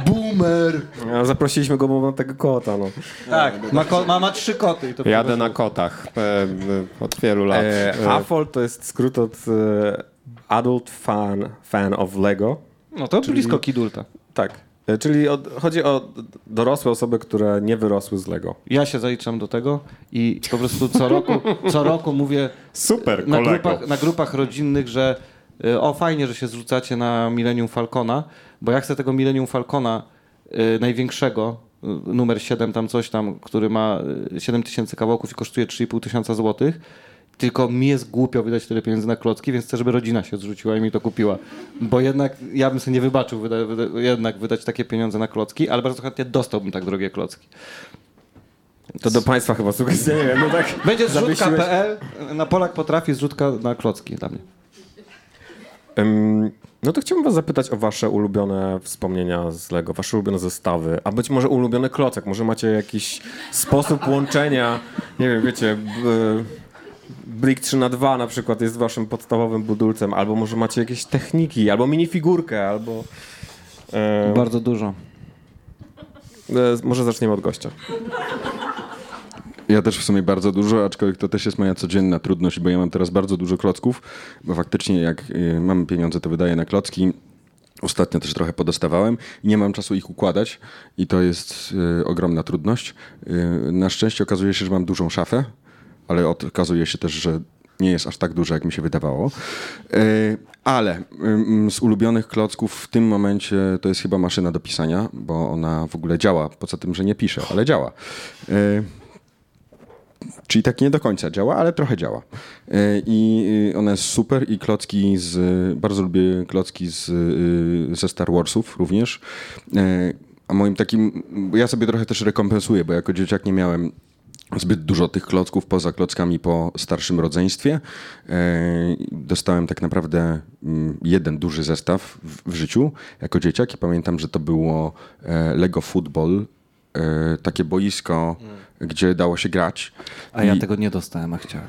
Boomer! A Zaprosiliśmy go, bo ma tego kota, no. Tak, ma, ko- ma, ma trzy koty. I to Jadę na kotach e, e, od wielu lat. E, E, AFOL to jest skrót od e, Adult Fan, fan of Lego. No to blisko Kidulta. Tak. E, Czyli od, chodzi o dorosłe osoby, które nie wyrosły z Lego. Ja się zaliczam do tego i po prostu co roku, co roku mówię Super, na kolego. grupach, na grupach rodzinnych, że o fajnie, że się zrzucacie na Millennium Falcona, bo ja chcę tego Millennium Falcona y, największego, y, numer 7 tam coś tam, który ma y, 7 tysięcy kawałków i kosztuje 3,5 tysiąca złotych, tylko mi jest głupio wydać tyle pieniędzy na klocki, więc chcę, żeby rodzina się zrzuciła i mi to kupiła. Bo jednak ja bym sobie nie wybaczył wyda, wyda, jednak wydać takie pieniądze na klocki, ale bardzo chętnie dostałbym tak drogie klocki. To do państwa chyba sugestia, nie wiem, no tak. Będzie zrzutka.pl, na Polak potrafi zrzutka na klocki dla mnie. No to chciałbym was zapytać o wasze ulubione wspomnienia z Lego, wasze ulubione zestawy, a być może ulubiony klocek. Może macie jakiś sposób łączenia, nie wiem, wiecie, b- Brick 3 na 2 na przykład jest waszym podstawowym budulcem, albo może macie jakieś techniki, albo minifigurkę, albo... E, Bardzo dużo. e, może zaczniemy od gościa. Ja też w sumie bardzo dużo, aczkolwiek to też jest moja codzienna trudność, bo ja mam teraz bardzo dużo klocków, bo faktycznie jak y, mam pieniądze, to wydaję na klocki. Ostatnio też trochę podostawałem i nie mam czasu ich układać i to jest y, ogromna trudność. Y, na szczęście okazuje się, że mam dużą szafę, ale okazuje się też, że nie jest aż tak duża, jak mi się wydawało. Y, ale z ulubionych klocków w tym momencie to jest chyba maszyna do pisania, bo ona w ogóle działa, poza tym, że nie pisze, ale działa. Czyli tak nie do końca działa, ale trochę działa. E, I y, ona jest super i klocki z... Bardzo lubię klocki z, y, ze Star Warsów również. E, A moim takim... Ja sobie trochę też rekompensuję, bo jako dzieciak nie miałem zbyt dużo tych klocków poza klockami po starszym rodzeństwie. E, Dostałem tak naprawdę mm, jeden duży zestaw w, w życiu jako dzieciak i pamiętam, że to było Lego Football, takie boisko, gdzie dało się grać. A ja I- tego nie dostałem, a chciałem.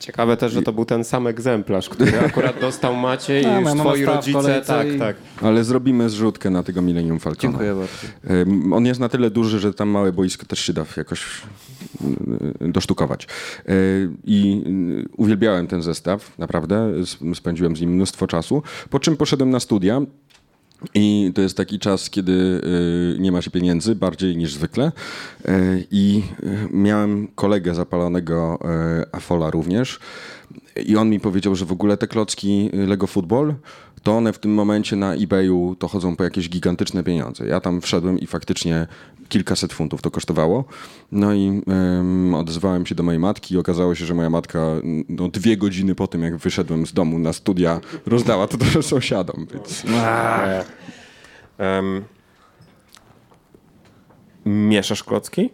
Ciekawe też, że to był ten sam egzemplarz, który akurat dostał Maciej i już twoi rodzice. Tak, i- tak. Ale zrobimy zrzutkę na tego Millennium Falcona. Dziękuję bardzo. On jest na tyle duży, że tam małe boisko też się da jakoś y, dosztukować. Y, I y, uwielbiałem ten zestaw, naprawdę. Spędziłem z nim mnóstwo czasu. Po czym poszedłem na studia. I to jest taki czas, kiedy y, nie ma się pieniędzy, bardziej niż zwykle. Y, I y, miałem kolegę zapalonego Afola również. I on mi powiedział, że w ogóle te klocki Lego Football, to one w tym momencie na eBayu to chodzą po jakieś gigantyczne pieniądze. Ja tam wszedłem i faktycznie kilkaset funtów to kosztowało. No i ym, odezwałem się do mojej matki i okazało się, że moja matka no, dwie godziny po tym, jak wyszedłem z domu na studia, rozdała to do sąsiadom. Więc... Em, mieszasz klocki?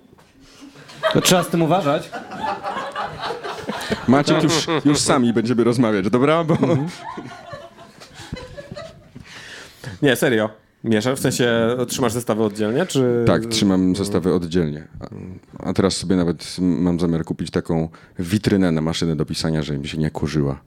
To trzeba z tym uważać. Maciek już, już sami będziemy rozmawiać, dobra? Bo... Nie, serio. Mieszasz? W sensie trzymasz zestawy oddzielnie, czy... Tak, trzymam zestawy oddzielnie. A, teraz sobie nawet mam zamiar kupić taką witrynę na maszynę do pisania, żeby mi się nie kurzyła.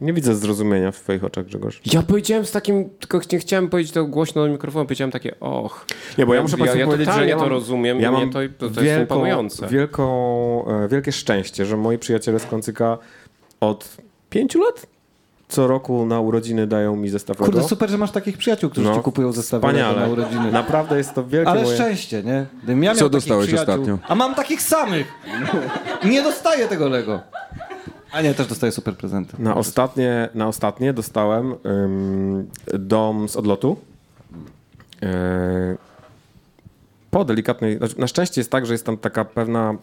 Nie widzę zrozumienia w twoich oczach, Grzegorz. Ja powiedziałem z takim, tylko nie chciałem powiedzieć to głośno do mikrofonu, powiedziałem takie och. Nie, bo ja muszę ja, Państwu ja powiedzieć, że ja mam, to rozumiem ja i mam mnie to, to, to jest imponujące. wielką, e, wielkie szczęście, że moi przyjaciele z Klącyka od pięciu lat co roku na urodziny dają mi zestaw Kurde, Lego. super, że masz takich przyjaciół, którzy ci kupują zestawy Lego na urodziny. Naprawdę jest to wielkie Ale moje... szczęście, nie? Gdybym ja miał Co dostałeś ostatnio? A mam takich samych! Nie dostaję tego Lego. A nie, też dostaję super prezenty. Na ostatnie, na ostatnie dostałem ym, dom z odlotu. Yy, po delikatnej. Znaczy, na szczęście jest tak, że jest tam taka pewna.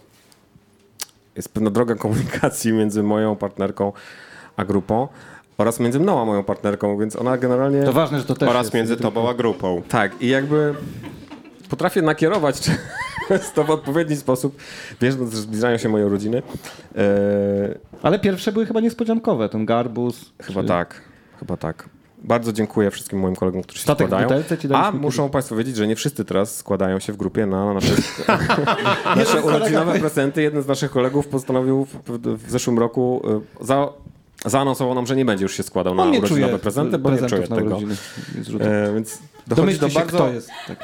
Jest pewna droga komunikacji między moją partnerką a grupą oraz między mną a moją partnerką, więc ona generalnie. To ważne, że to też Oraz jest. między tobą a grupą. Tak, i jakby potrafię nakierować to w odpowiedni sposób, wiedząc, że zbliżają się moje urodziny. Yy, Ale pierwsze były chyba niespodziankowe, ten garbus. Chyba czy- tak, chyba tak. Bardzo dziękuję wszystkim moim kolegom, którzy się Statek składają. A kiedyś. muszą Państwo wiedzieć, że nie wszyscy teraz składają się w grupie na nasze, nasze urodzinowe prezenty. Jeden z naszych kolegów postanowił w, w zeszłym roku y, za, zaanonsował nam, że nie będzie już się składał na On nie urodzinowe prezenty, bo nie czuje tego. Nie. E, więc dochodzi do bardzo, kto jest. Tak.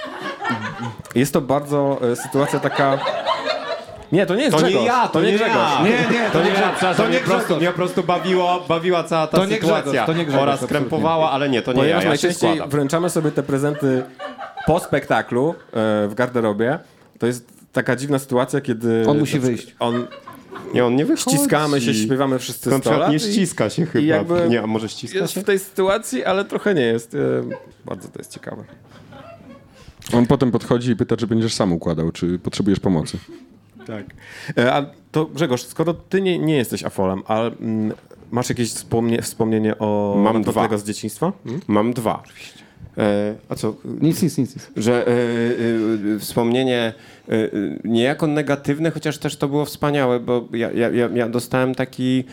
jest to bardzo e, sytuacja taka... Nie, to nie jest To Grzegorz. nie ja, to nie Grzegorz. ja. Nie, nie, To nie ja, Grzegorz. przepraszam, To nie mnie, po prostu, Grzegorz. mnie po prostu bawiło, bawiła cała ta To nie sytuacja. Grzegorz, to nie Grzegorz, Oraz krępowała, ale nie, to nie ja, Ponieważ ja najczęściej składam. wręczamy sobie te prezenty po spektaklu e, w garderobie. To jest taka dziwna sytuacja, kiedy... On musi wyjść. On Nie, on nie wychodzi. Ściskamy się, śpiewamy wszyscy On 100 lat. nie ściska się chyba. i jakby nie, a może ściska Jest się? w tej sytuacji, ale trochę nie jest. E, Bardzo to jest ciekawe. On potem podchodzi i pyta, czy będziesz sam układał, czy potrzebujesz pomocy. Tak. E, A to Grzegorz, skoro ty nie, nie jesteś afolem, ale mm, masz jakieś wspomnie, wspomnienie o Mam dwa. z dzieciństwa? Hmm? Mam dwa. E, a co? Nic, nic, nic. nic. Że e, e, e, wspomnienie e, e, niejako negatywne, chociaż też to było wspaniałe, bo ja, ja, ja dostałem taki.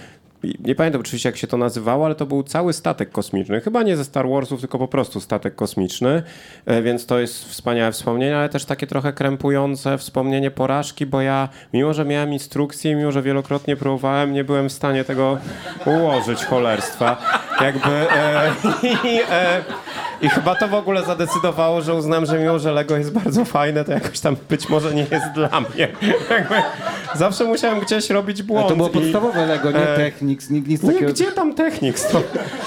Nie pamiętam oczywiście, jak się to nazywało, ale to był cały statek kosmiczny. Chyba nie ze Star Warsów, tylko po prostu statek kosmiczny. E, Więc to jest wspaniałe wspomnienie, ale też takie trochę krępujące wspomnienie porażki, bo ja, mimo że miałem instrukcję, mimo że wielokrotnie próbowałem, nie byłem w stanie tego ułożyć cholerstwa. Jakby. E, i, e, I chyba to w ogóle zadecydowało, że uznam, że mimo, że Lego jest bardzo fajne, to jakoś tam być może nie jest dla mnie. Jakby zawsze musiałem gdzieś robić błąd. To było i- podstawowe Lego, nie e, Technics, nic, nie, takiego. gdzie tam Technics? To,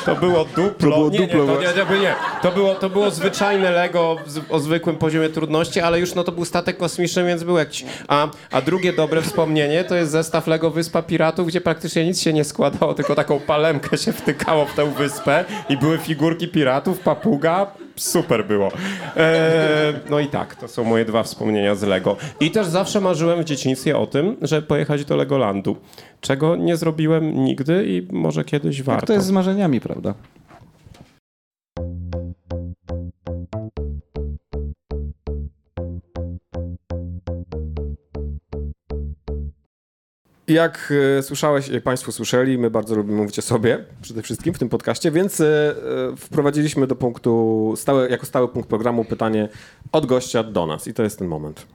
to było duplo. było nie, duplo, nie, to, nie, nie, nie. To, było, to było zwyczajne Lego o zwykłym poziomie trudności, ale już no to był statek kosmiczny, więc był jakiś... A, a drugie dobre wspomnienie to jest zestaw Lego Wyspa Piratów, gdzie praktycznie nic się nie składało, tylko taką palemkę się wtykało w tę wyspę i były figurki piratów, papuga, super było. Eee, no i tak, to są moje dwa wspomnienia z Lego. I też zawsze marzyłem w dzieciństwie o tym, żeby pojechać do Legolandu, czego nie zrobiłem nigdy i może kiedyś warto. Jak to jest z marzeniami, prawda? Jak e, słyszałeś, jak Państwo słyszeli, my bardzo lubimy mówić o sobie, przede wszystkim w tym podcaście, więc e, e, wprowadziliśmy do punktu, stałe, jako stały punkt programu pytanie od gościa do nas i to jest ten moment.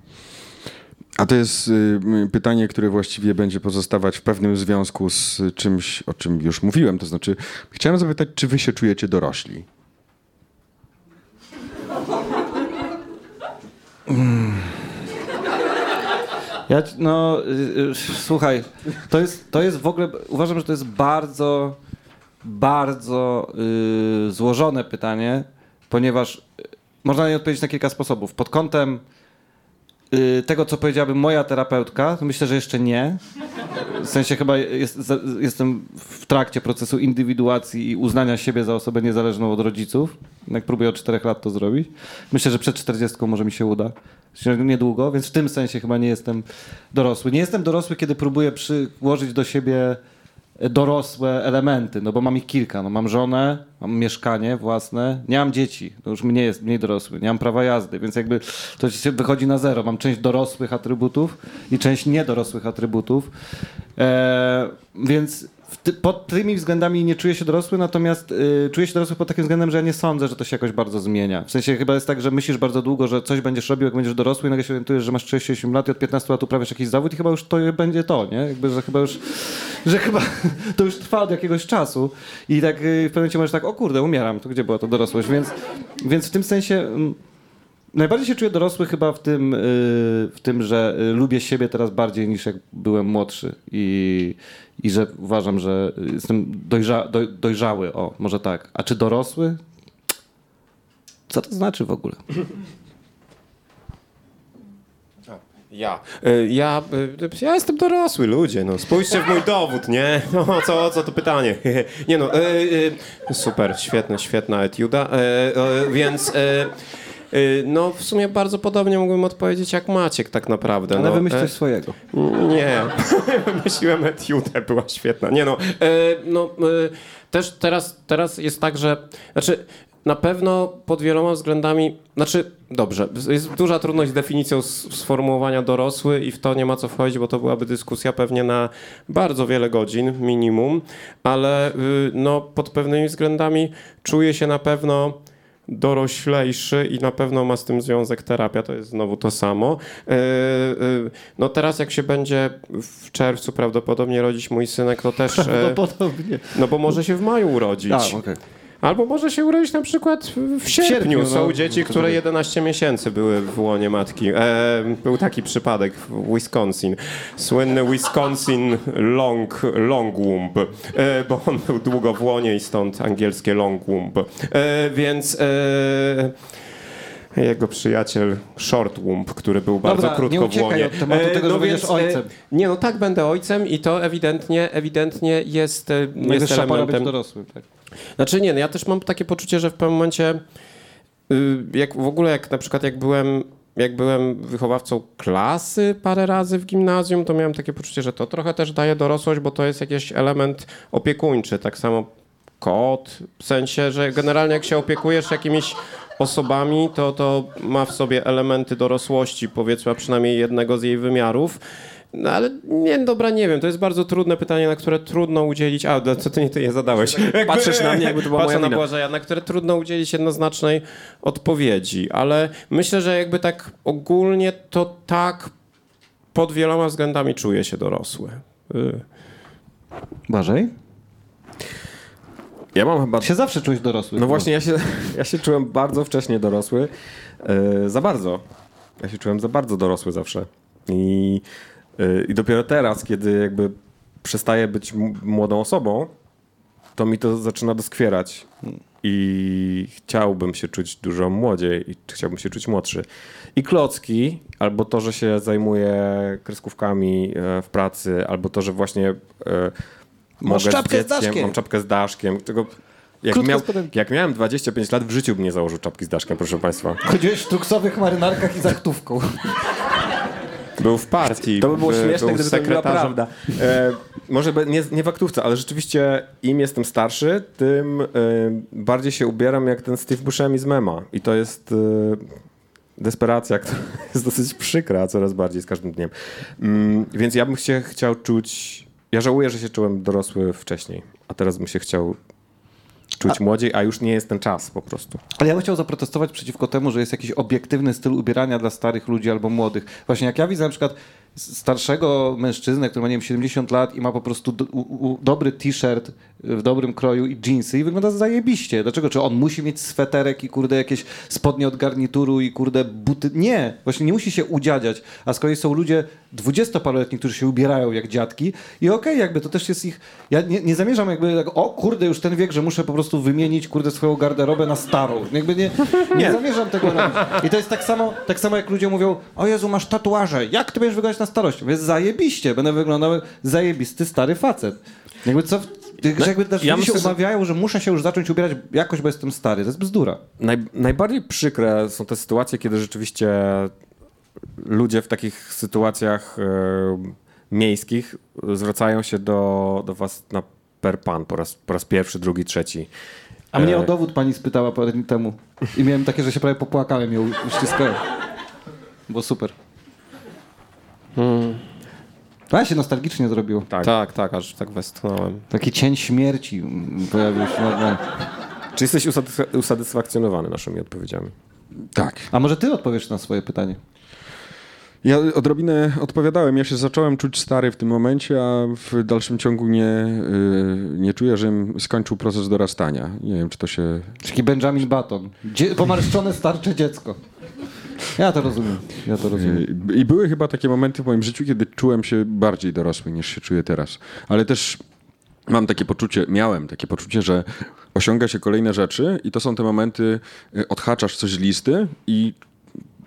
A to jest y, pytanie, które właściwie będzie pozostawać w pewnym związku z czymś, o czym już mówiłem. To znaczy, chciałem zapytać, czy wy się czujecie dorośli? Ja, no, y, y, słuchaj, to jest, to jest w ogóle, uważam, że to jest bardzo, bardzo y, złożone pytanie, ponieważ można na nie odpowiedzieć na kilka sposobów. Pod kątem tego, co powiedziałaby moja terapeutka, to myślę, że jeszcze nie. W sensie chyba jest, jestem w trakcie procesu indywiduacji i uznania siebie za osobę niezależną od rodziców. Jak próbuję od czterech lat to zrobić. Myślę, że przed 40 może mi się uda. Niedługo, więc w tym sensie chyba nie jestem dorosły. Nie jestem dorosły, kiedy próbuję przyłożyć do siebie dorosłe elementy, no bo mam ich kilka. No mam żonę, mam mieszkanie własne, nie mam dzieci, to już mnie jest mniej dorosły, nie mam prawa jazdy, więc jakby to się wychodzi na zero. Mam część dorosłych atrybutów i część niedorosłych atrybutów. E, więc ty, pod tymi względami nie czuję się dorosły, natomiast y, czuję się dorosły pod takim względem, że ja nie sądzę, że to się jakoś bardzo zmienia. W sensie chyba jest tak, że myślisz bardzo długo, że coś będziesz robił, jak będziesz dorosły i nagle się orientujesz, że masz 38 lat i od 15 lat uprawiasz jakiś zawód i chyba już to będzie to, nie? Jakby, że chyba już, że chyba to już trwa od jakiegoś czasu i tak y, w pewnym momencie możesz tak, o kurde, umieram, to gdzie była to dorosłość? Więc, więc w tym sensie... mm, Najbardziej się czuję dorosły chyba w tym, y, w tym, że y, lubię siebie teraz bardziej niż jak byłem młodszy i, i że uważam, że jestem dojrza, doj, dojrzały, o, może tak. A czy dorosły? Co to znaczy w ogóle? Ja. Y, Ja, ja jestem dorosły, ludzie, no. Spójrzcie w mój dowód, nie? No, co, co to pytanie? Nie no, super, świetna, świetna etiuda, więc... y, No, w sumie bardzo podobnie mógłbym odpowiedzieć jak Maciek tak naprawdę. Ale no. wymyśl E, coś swojego. Nie, wymyśliłem etiudę, była świetna. Nie no, e, no e, też teraz, teraz jest tak, że znaczy na pewno pod wieloma względami, znaczy dobrze, jest duża trudność z definicją sformułowania dorosły i w to nie ma co wchodzić, bo to byłaby dyskusja pewnie na bardzo wiele godzin minimum, ale y, no pod pewnymi względami czuję się na pewno doroślejszy i na pewno ma z tym związek terapia, to jest znowu to samo. Yy, yy, No teraz jak się będzie w czerwcu prawdopodobnie rodzić mój synek, to też... e, Podobnie. No bo może się w maju urodzić. A, okej. Albo może się urodzić na przykład w sierpniu. sierpniu, Są no. dzieci, które 11 miesięcy były w łonie matki. E, był taki przypadek w Wisconsin. Słynny Wisconsin long, long womb, e, bo on był długo w łonie i stąd angielskie long womb. E, więc... E, Jego przyjaciel Shortwump, który był bardzo Dobra, krótko nie w łonie. od tematu tego, że będziesz ojcem. nie, no tak, będę ojcem i to ewidentnie, ewidentnie jest, e, jest elementem... dorosłym. Tak. Znaczy nie, no ja też mam takie poczucie, że w pewnym momencie, y, jak w ogóle jak na przykład jak byłem, jak byłem wychowawcą klasy parę razy w gimnazjum, to miałem takie poczucie, że to trochę też daje dorosłość, bo to jest jakiś element opiekuńczy. Tak samo kot, w sensie, że generalnie jak się opiekujesz jakimiś osobami, to to ma w sobie elementy dorosłości, powiedzmy, a przynajmniej jednego z jej wymiarów. No ale nie, dobra, nie wiem, to jest bardzo trudne pytanie, na które trudno udzielić... A, co ty nie ty je zadałeś? Patrzysz na mnie, jakby to była Patrzę moja na wina. Błażeja, na które trudno udzielić jednoznacznej odpowiedzi, ale myślę, że jakby tak ogólnie to tak pod wieloma względami czuję się dorosły. Y. Błażej? Ja mam chyba... Się zawsze czułeś dorosły. No właśnie, ja się, ja się czułem bardzo wcześnie dorosły. e, za bardzo. Ja się czułem za bardzo dorosły zawsze. I, e, I dopiero teraz, kiedy jakby przestaję być młodą osobą, to mi to zaczyna doskwierać. I chciałbym się czuć dużo młodziej i chciałbym się czuć młodszy. I klocki, albo to, że się zajmuję kreskówkami e, w pracy, albo to, że właśnie e, mogę czapkę z dzieckiem, daszkiem. mam czapkę z daszkiem. Tego, jak, miał, jak miałem 25 lat, w życiu bym nie założył czapki z daszkiem, proszę państwa. Chodziłeś w tuksowych marynarkach i zachtówką. Był w partii. To by było śmieszne, był gdyby to była prawda. E, może be- nie, nie w aktówce, ale rzeczywiście im jestem starszy, tym e, bardziej się ubieram jak ten Steve Buscemi z Mema. I to jest e, desperacja, która jest dosyć przykra coraz bardziej z każdym dniem. Mm, więc ja bym się chciał czuć... Ja żałuję, że się czułem dorosły wcześniej, a teraz bym się chciał czuć młodziej, a już nie jest ten czas po prostu. Ale ja bym chciał zaprotestować przeciwko temu, że jest jakiś obiektywny styl ubierania dla starych ludzi albo młodych. Właśnie jak ja widzę na przykład starszego mężczyznę, który ma nie wiem, 70 lat i ma po prostu do, u, u, dobry t-shirt w dobrym kroju i jeansy i wygląda zajebiście. Dlaczego? Czy on musi mieć sweterek i kurde jakieś spodnie od garnituru i kurde buty? Nie, właśnie nie musi się udziadziać. A z kolei są ludzie dwudziestoparoletni, którzy się ubierają jak dziadki i okej, jakby to też jest ich... Ja nie, nie zamierzam jakby tak, o kurde, już ten wiek, że muszę po prostu wymienić kurde swoją garderobę na starą. Jakby nie, nie zamierzam tego robić. I to jest tak samo, tak samo jak ludzie mówią, o Jezu, masz tatuaże, jak ty będziesz wyglądać na starość? Mówię, zajebiście, będę wyglądał zajebisty stary facet. Jakby co... Że jakby też ja ludzie się myślę, że- umawiają, że muszę się już zacząć ubierać jakoś, bo jestem stary. To jest bzdura. Naj, najbardziej przykre są te sytuacje, kiedy rzeczywiście ludzie w takich sytuacjach e, miejskich zwracają się do, do was na per pan po raz, po raz pierwszy, drugi, trzeci. A mnie E, o dowód pani spytała parę dni temu. I miałem takie, że się prawie popłakałem i ją uściskałem. Było super. To ja się nostalgicznie zrobiło. Tak. Tak, tak, aż tak westchnąłem. Taki cień śmierci pojawił się. nagle. Czy jesteś usatysfa- usatysfakcjonowany naszymi odpowiedziami? Tak. A może ty odpowiesz na swoje pytanie? Ja odrobinę odpowiadałem. Ja się zacząłem czuć stary w tym momencie, a w dalszym ciągu nie, y, nie czuję, żebym skończył proces dorastania. Nie wiem, czy to się... Taki Benjamin Button. Dzie- pomarszczone starcze dziecko. Ja to rozumiem. Ja to rozumiem. I były chyba takie momenty w moim życiu, kiedy czułem się bardziej dorosły niż się czuję teraz. Ale też mam takie poczucie, miałem takie poczucie, że osiąga się kolejne rzeczy i to są te momenty, y, odhaczasz coś z listy i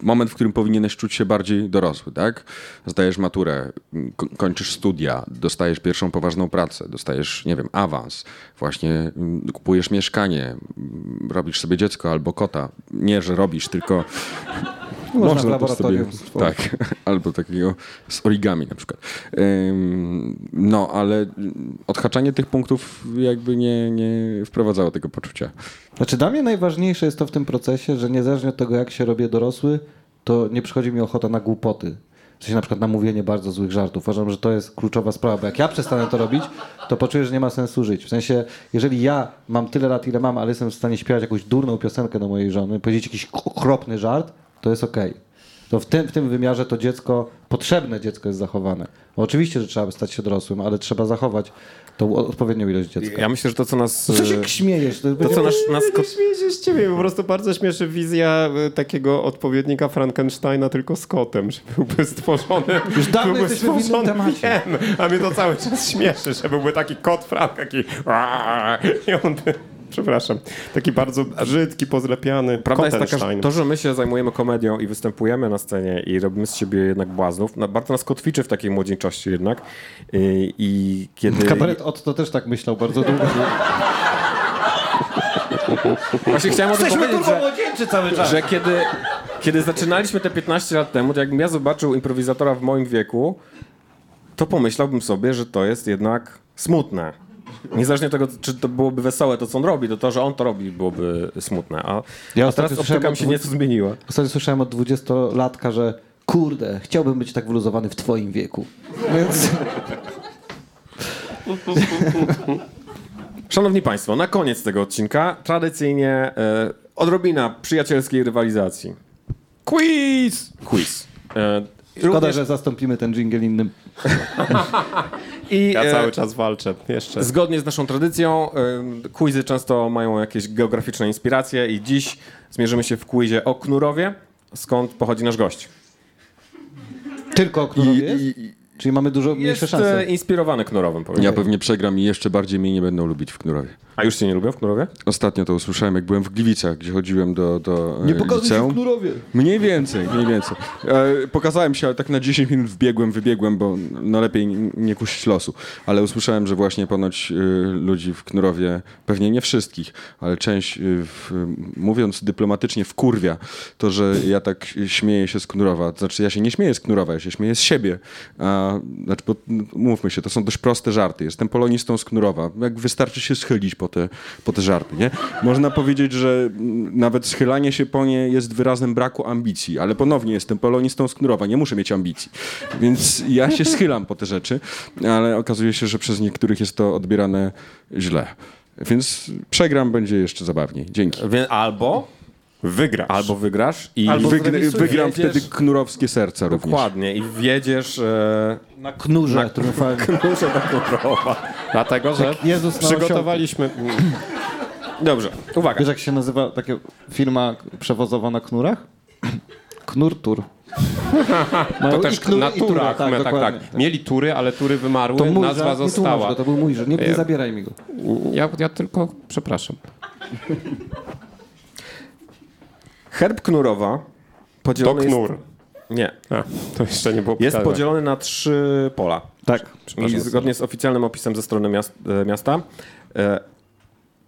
moment, w którym powinieneś czuć się bardziej dorosły, tak? Zdajesz maturę, ko- kończysz studia, dostajesz pierwszą poważną pracę, dostajesz, nie wiem, awans, właśnie mm, kupujesz mieszkanie, mm, robisz sobie dziecko albo kota. Nie, że robisz, tylko Można w też laboratorium sobie. Tak, albo takiego z origami na przykład. No, ale odhaczanie tych punktów jakby nie, nie wprowadzało tego poczucia. Znaczy dla mnie najważniejsze jest to w tym procesie, że niezależnie od tego, jak się robię dorosły, to nie przychodzi mi ochota na głupoty. W sensie na przykład na mówienie bardzo złych żartów. Uważam, że to jest kluczowa sprawa, bo jak ja przestanę to robić, to poczuję, że nie ma sensu żyć. W sensie, jeżeli ja mam tyle lat, ile mam, ale jestem w stanie śpiewać jakąś durną piosenkę do mojej żony, powiedzieć jakiś okropny żart, to jest okej. To w tym, w tym wymiarze to dziecko, potrzebne dziecko jest zachowane. Bo oczywiście, że trzeba stać się dorosłym, ale trzeba zachować tą odpowiednią ilość dziecka. Ja myślę, że to, co nas... Co się e, śmiejesz? To, To, co nas, nas ko- Śmieję się z ciebie, po prostu bardzo śmieszy wizja y, takiego odpowiednika Frankensteina tylko z kotem, że byłby stworzony. Już dawno byłby jesteśmy w stworzony, temacie. Wiem, a mnie to cały czas śmieszy, że byłby taki kot Frank, taki i on by Przepraszam. Taki bardzo brzydki, pozlepiany Prawda jest taka, że to, że my się zajmujemy komedią i występujemy na scenie i robimy z siebie jednak błaznów, no, bardzo nas kotwiczy w takiej młodzieńczości jednak. I, i kiedy... Kabaret Otto też tak myślał bardzo długo. Właśnie chciałem o tym powiedzieć, że, młodzieńczy cały czas. że kiedy, kiedy zaczynaliśmy te 15 lat temu, to jakbym ja zobaczył improwizatora w moim wieku, to pomyślałbym sobie, że to jest jednak smutne. Niezależnie od tego, czy to byłoby wesołe to, co on robi, to to, że on to robi, byłoby smutne. A, Ja a ostatnio teraz optyka mi się nieco zmieniła. Ostatnio słyszałem od dwudziestolatka, że kurde, chciałbym być tak wyluzowany w twoim wieku. Więc Szanowni Państwo, na koniec tego odcinka tradycyjnie e, odrobina przyjacielskiej rywalizacji. Quiz! Quiz. E, szkoda, również- że zastąpimy ten jingle innym. I, Ja e, cały czas walczę. Jeszcze. Zgodnie z naszą tradycją, y, quizy często mają jakieś geograficzne inspiracje i dziś zmierzymy się w quizie o Knurowie, skąd pochodzi nasz gość. Tylko o Knurowie? I, i, Czyli mamy dużo Jest mniejsze e, szanse. inspirowany Knurowem, powiem. ja pewnie przegram i jeszcze bardziej mnie nie będą lubić w Knurowie. A już cię nie lubią w Knurowie? Ostatnio to usłyszałem, jak byłem w Gliwicach, gdzie chodziłem do, do Nie e, pokazuj się w. Knurowie. Mniej więcej, mniej więcej. E, pokazałem się, ale tak na 10 minut wbiegłem, wybiegłem, bo no lepiej nie kusić losu. Ale usłyszałem, że właśnie ponoć e, ludzi w Knurowie, pewnie nie wszystkich, ale część, w, mówiąc dyplomatycznie, wkurwia to, że ja tak śmieję się z Knurowa. Znaczy, ja się nie śmieję z Knurowa, ja się śmieję z siebie. A, znaczy, bo, mówmy się, to są dość proste żarty. Jestem polonistą z Knurowa. Jak wystarczy się schylić po te, po te żarty, nie? Można powiedzieć, że nawet schylanie się po nie jest wyrazem braku ambicji, ale ponownie jestem polonistą z Knurowa, nie muszę mieć ambicji. Więc ja się schylam po te rzeczy, ale okazuje się, że przez niektórych jest to odbierane źle. Więc przegram, będzie jeszcze zabawniej. Dzięki. Albo, Wygrasz. albo wygrasz i Albo wygr- Wygr- wygram wtedy knurowskie serca również. Dokładnie. I wjedziesz e, Na knurze triumfalnie. knurze do Knurowa. Dlatego, że Jezus na przygotowaliśmy... Dobrze, uwaga. Wiesz jak się nazywa taka firma przewozowa na knurach? Knurtur. Mają To też knur, na turach, tak, tak, tak, dokładnie. Mieli tury, ale tury wymarły, To mój nazwa żart, została. go, to był mój żart. Nie, nie zabieraj mi go. Ja, ja tylko przepraszam. Herb Knurowa To podzielony knur. jest... Nie. A, to jeszcze nie było Jest podzielony na trzy pola. Tak. I zgodnie z oficjalnym opisem ze strony miast, e, miasta, e,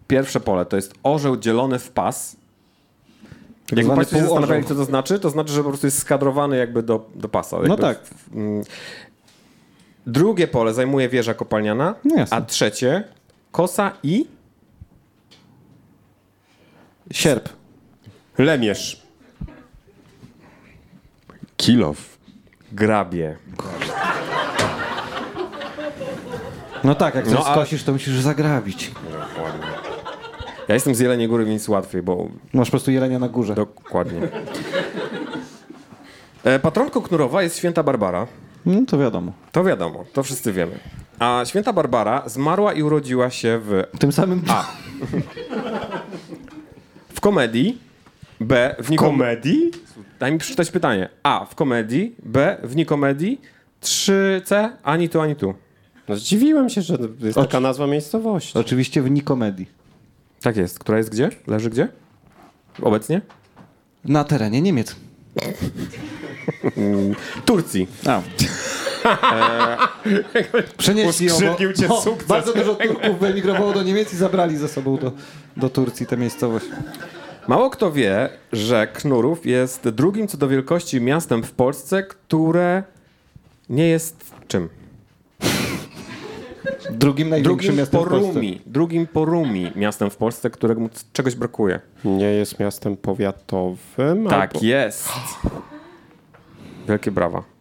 pierwsze pole to jest orzeł dzielony w pas. Jakby zwany Państwo się zastanawiali, co to znaczy, to znaczy, że po prostu jest skadrowany jakby do, do pasa. Jakby No tak. w- mm. Drugie pole zajmuje wieża kopalniana, No a trzecie kosa i Sierp. Lemierz. Kilow. grabie. No tak, jak coś No, skosisz, to musisz zagrabić. Ja jestem z Jeleniej Góry, więc łatwiej, bo Masz po prostu jelenia na górze. dokładnie. E, Patronką Knurowa jest święta Barbara. No to wiadomo. To wiadomo, to wszyscy wiemy. A święta Barbara zmarła i urodziła się w Tym samym... A. W komedii. B. W nikom... Komedii? Daj mi przeczytać pytanie. A. W komedii. B. W nikomedii. 3C. Ani tu, ani tu. No zdziwiłem się, że jest taka nazwa miejscowości. Oczywiście w Nikomedii. Tak jest. Która jest gdzie? Leży gdzie? Obecnie? Na terenie Niemiec. Turcji. A. Przenieśli ją, Uskrzydlił cię sukces. bardzo dużo Turków wyemigrowało do Niemiec i zabrali ze sobą do, do Turcji tę miejscowość. Mało kto wie, że Knurów jest drugim co do wielkości miastem w Polsce, które nie jest czym? Drugim największym Drugim miastem po w Polsce. Drugim po Rumi miastem w Polsce, któremu czegoś brakuje. Nie jest miastem powiatowym? Tak albo... jest. Wielkie brawa.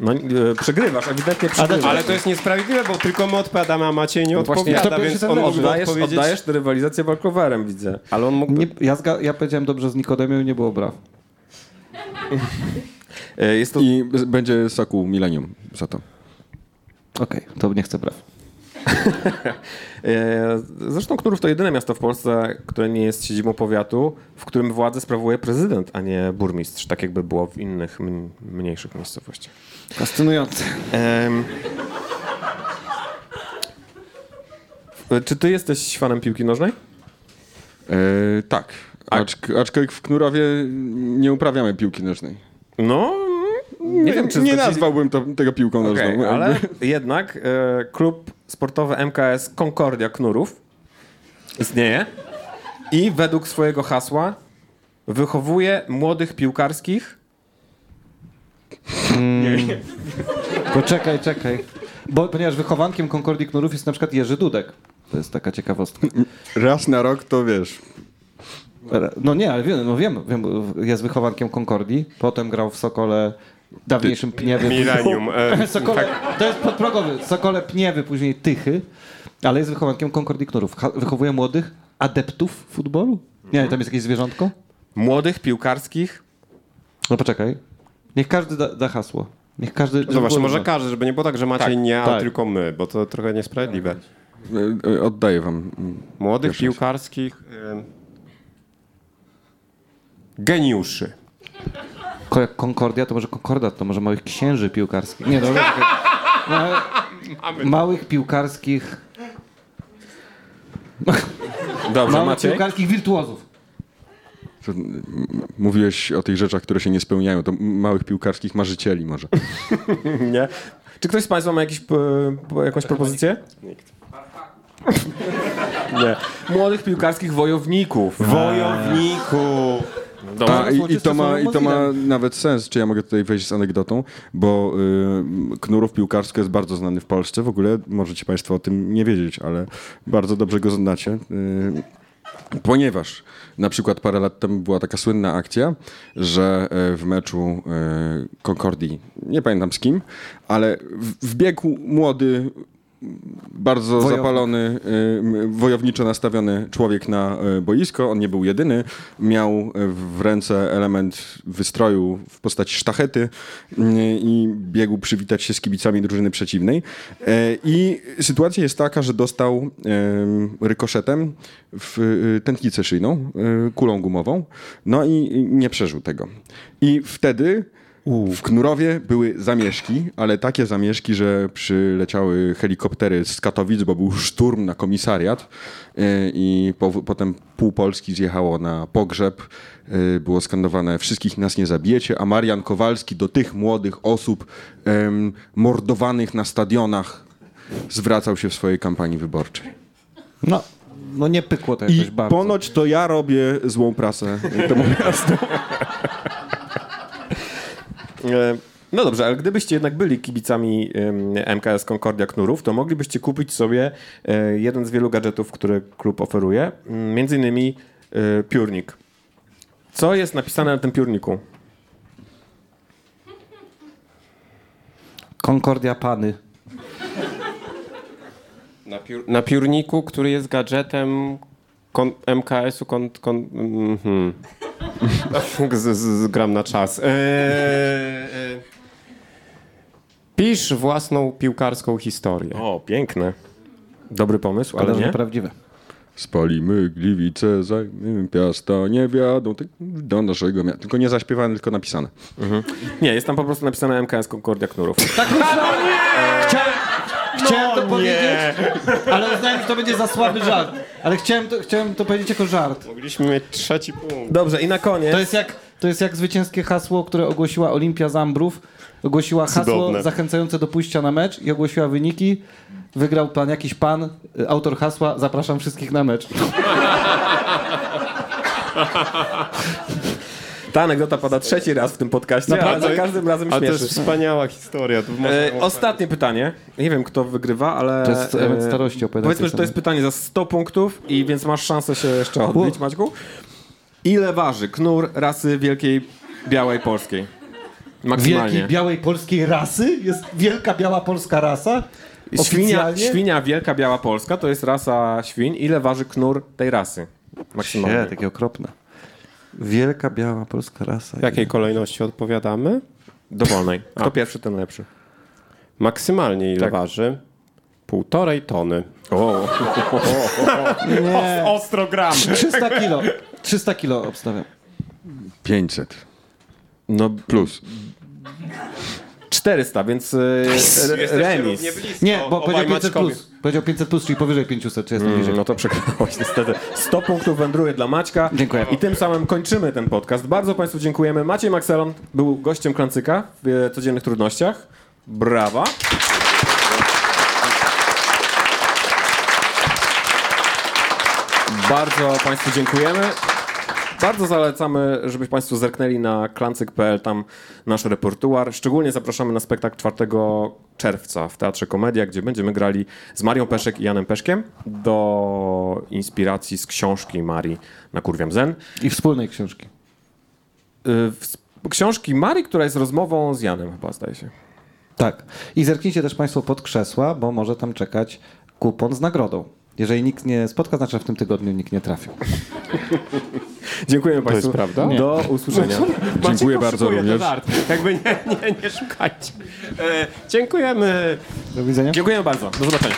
No, e, przegrywasz, ewidentnie przegrywasz. Ale to jest niesprawiedliwe, bo tylko my odpowiadamy, a Maciej nie No właśnie, odpowiada, kto pierwszy, więc on oddajesz, odpowiedzieć... oddajesz tę rywalizację walkowerem, widzę. Ale on mógłby... Nie, ja, zga, ja powiedziałem dobrze z Nikodemią i nie było braw. E, Jest to I b- będzie soku Millennium za to. Okej, to nie chcę braw. E, Zresztą Knurów to jedyne miasto w Polsce, które nie jest siedzibą powiatu, w którym władzę sprawuje prezydent, a nie burmistrz, tak jakby było w innych mniejszych miejscowościach. Fascynujące. E, Czy ty jesteś fanem piłki nożnej? E, tak, Acz, aczkolwiek w Knurowie nie uprawiamy piłki nożnej. No, nie wiem, czy nie zgodzili- nazwałbym to, tego piłką nożną. Ale jednak e, klub sportowy MKS Concordia Knurów istnieje i według swojego hasła wychowuje młodych piłkarskich. Poczekaj, czekaj. Bo, ponieważ wychowankiem Concordii Knurów jest na przykład Jerzy Dudek. To jest taka ciekawostka. Raz na rok to wiesz. No nie, ale wiem, no wiem, wiem jest wychowankiem Concordii. Potem grał w Sokole dawniejszym Pniewy. Millennium. E, Sokole, to jest podprogowy. Sokole Pniewy, później Tychy. Ale jest wychowankiem. Ha- Wychowuje młodych adeptów futbolu? Nie, tam jest jakieś zwierzątko? Młodych piłkarskich. No poczekaj. Niech każdy da, da hasło. Niech każdy... no było może każdy, żeby nie było tak, że Maciej nie, a tak. tylko my, bo to trochę niesprawiedliwe. E, e, Oddaję wam. Młodych Pierwsza. piłkarskich... Geniuszy. Ko- jak Concordia, to może Concordat, to może małych księży piłkarskich. Nie, dobra. Ma- Małych piłkarskich... Dobrze, Małych Maciej. piłkarskich wirtuozów. To, Mówiłeś o tych rzeczach, które się nie spełniają. To m- małych piłkarskich marzycieli może. Nie. Czy ktoś z Państwa ma jakiś, p- p- jakąś propozycję? Nikt. Nie. Młodych piłkarskich wojowników. Wojowników. Dobrze. A, i, i, to ma, I to ma nawet sens, czy ja mogę tutaj wejść z anegdotą, bo y, Knurów piłkarski jest bardzo znany w Polsce. W ogóle możecie Państwo o tym nie wiedzieć, ale bardzo dobrze go znacie. Y, ponieważ na przykład parę lat temu była taka słynna akcja, że y, w meczu y, Concordii, nie pamiętam z kim, ale w- wbiegł młody bardzo Wojownik. zapalony, wojowniczo nastawiony człowiek na y, boisko. On nie był jedyny. Miał w ręce element wystroju w postaci sztachety y, i biegł przywitać się z kibicami drużyny przeciwnej. Y, I sytuacja jest taka, że dostał rykoszetem w tętnicę szyjną, kulą gumową, no i nie przeżył tego. I wtedy w Knurowie były zamieszki, ale takie zamieszki, że przyleciały helikoptery z Katowic, bo był szturm na komisariat yy, i po, potem pół Polski zjechało na pogrzeb. Yy, Było skandowane wszystkich nas nie zabijecie, a Marian Kowalski do tych młodych osób em, mordowanych na stadionach zwracał się w swojej kampanii wyborczej. No, no nie pykło to I jakoś bardzo. ponoć to ja robię złą prasę temu miastu. E, No dobrze, ale gdybyście jednak byli kibicami MKS Concordia Knurów, to moglibyście kupić sobie e, jeden z wielu gadżetów, które klub oferuje, między innymi e, piórnik. Co jest napisane na tym piórniku? Concordia Pany. Na, piór, na piórniku, który jest gadżetem kon, MKS-u kon, kon, mhm. z, z, z, gram na czas. E, e, pisz własną piłkarską historię. O, piękne. Dobry pomysł, ale Ale nie. nieprawdziwe. Spalimy Gliwice, zajmiemy Piasta, nie wiadą ty- do naszego miasta. Tylko nie zaśpiewane, tylko napisane. Nie, jest tam po prostu napisane MKS Concordia Knurów. Chciałem, chciałem to powiedzieć, ale uznałem, że to będzie za słaby żart. Ale chciałem to, chciałem to powiedzieć jako żart. Mogliśmy mieć trzeci punkt. Dobrze, i na koniec. To jest jak, to jest jak zwycięskie hasło, które ogłosiła Olimpia Zambrów. Ogłosiła hasło Cudowne. zachęcające do pójścia na mecz i ogłosiła wyniki. Wygrał pan jakiś pan, y, autor hasła, zapraszam wszystkich na mecz. Ta anegdota pada trzeci raz w tym podcaście, ale za każdym razem Ale to śmieszy. jest wspaniała historia. E, ostatnie pytanie. Nie wiem, kto wygrywa, ale... To jest element e, starości opowiadającej Powiedzmy, że to jest pytanie za 100 punktów i więc masz szansę się jeszcze odbić, Maćku. Ile waży knur rasy wielkiej białej polskiej? Maksymalnie. Wielkiej białej polskiej rasy? Jest wielka biała polska rasa? Świnia, świnia wielka biała polska to jest rasa świń. Ile waży knur tej rasy? Maksymalnie. Nie, takie okropne. Wielka biała polska rasa. W jakiej kolejności odpowiadamy? Dowolnej. Kto A. pierwszy, ten lepszy. Maksymalnie ile Tak. waży? Półtorej tony. O, Nie. Ostro gram. 300 kilo. 300 kilo obstawiam. 500 no plus. 400, więc e, re- remis. Nie, bo powiedział 500 plus. Powiedział 500 plus, czyli powyżej 500, czy bliżej. Mm, No to przegrałeś niestety. 100 punktów wędruje dla Maćka. Dziękuję. I tym samym kończymy ten podcast. Bardzo Państwu dziękujemy. Maciej Makselon był gościem Klancyka w e, Codziennych Trudnościach. Brawa. Bardzo Państwu dziękujemy. Bardzo zalecamy, żebyś Państwo zerknęli na klancyk.pl, tam nasz repertuar. Szczególnie zapraszamy na spektakl 4 czerwca w Teatrze Komedia, gdzie będziemy grali z Marią Peszek i Janem Peszkiem do inspiracji z książki Marii na Kurwiam Zen. I wspólnej książki. Y, Książki Marii, która jest rozmową z Janem chyba, zdaje się. Tak. I zerknijcie też Państwo pod krzesła, bo może tam czekać kupon z nagrodą. Jeżeli nikt nie spotka, znaczy że w tym tygodniu nikt nie trafił. Dziękujemy Państwu. jest prawda? Do usłyszenia. Dziękuję bardzo to również. żart. Jakby nie, nie, nie szukajcie. E, dziękujemy. Do widzenia. Dziękujemy bardzo. Do zobaczenia.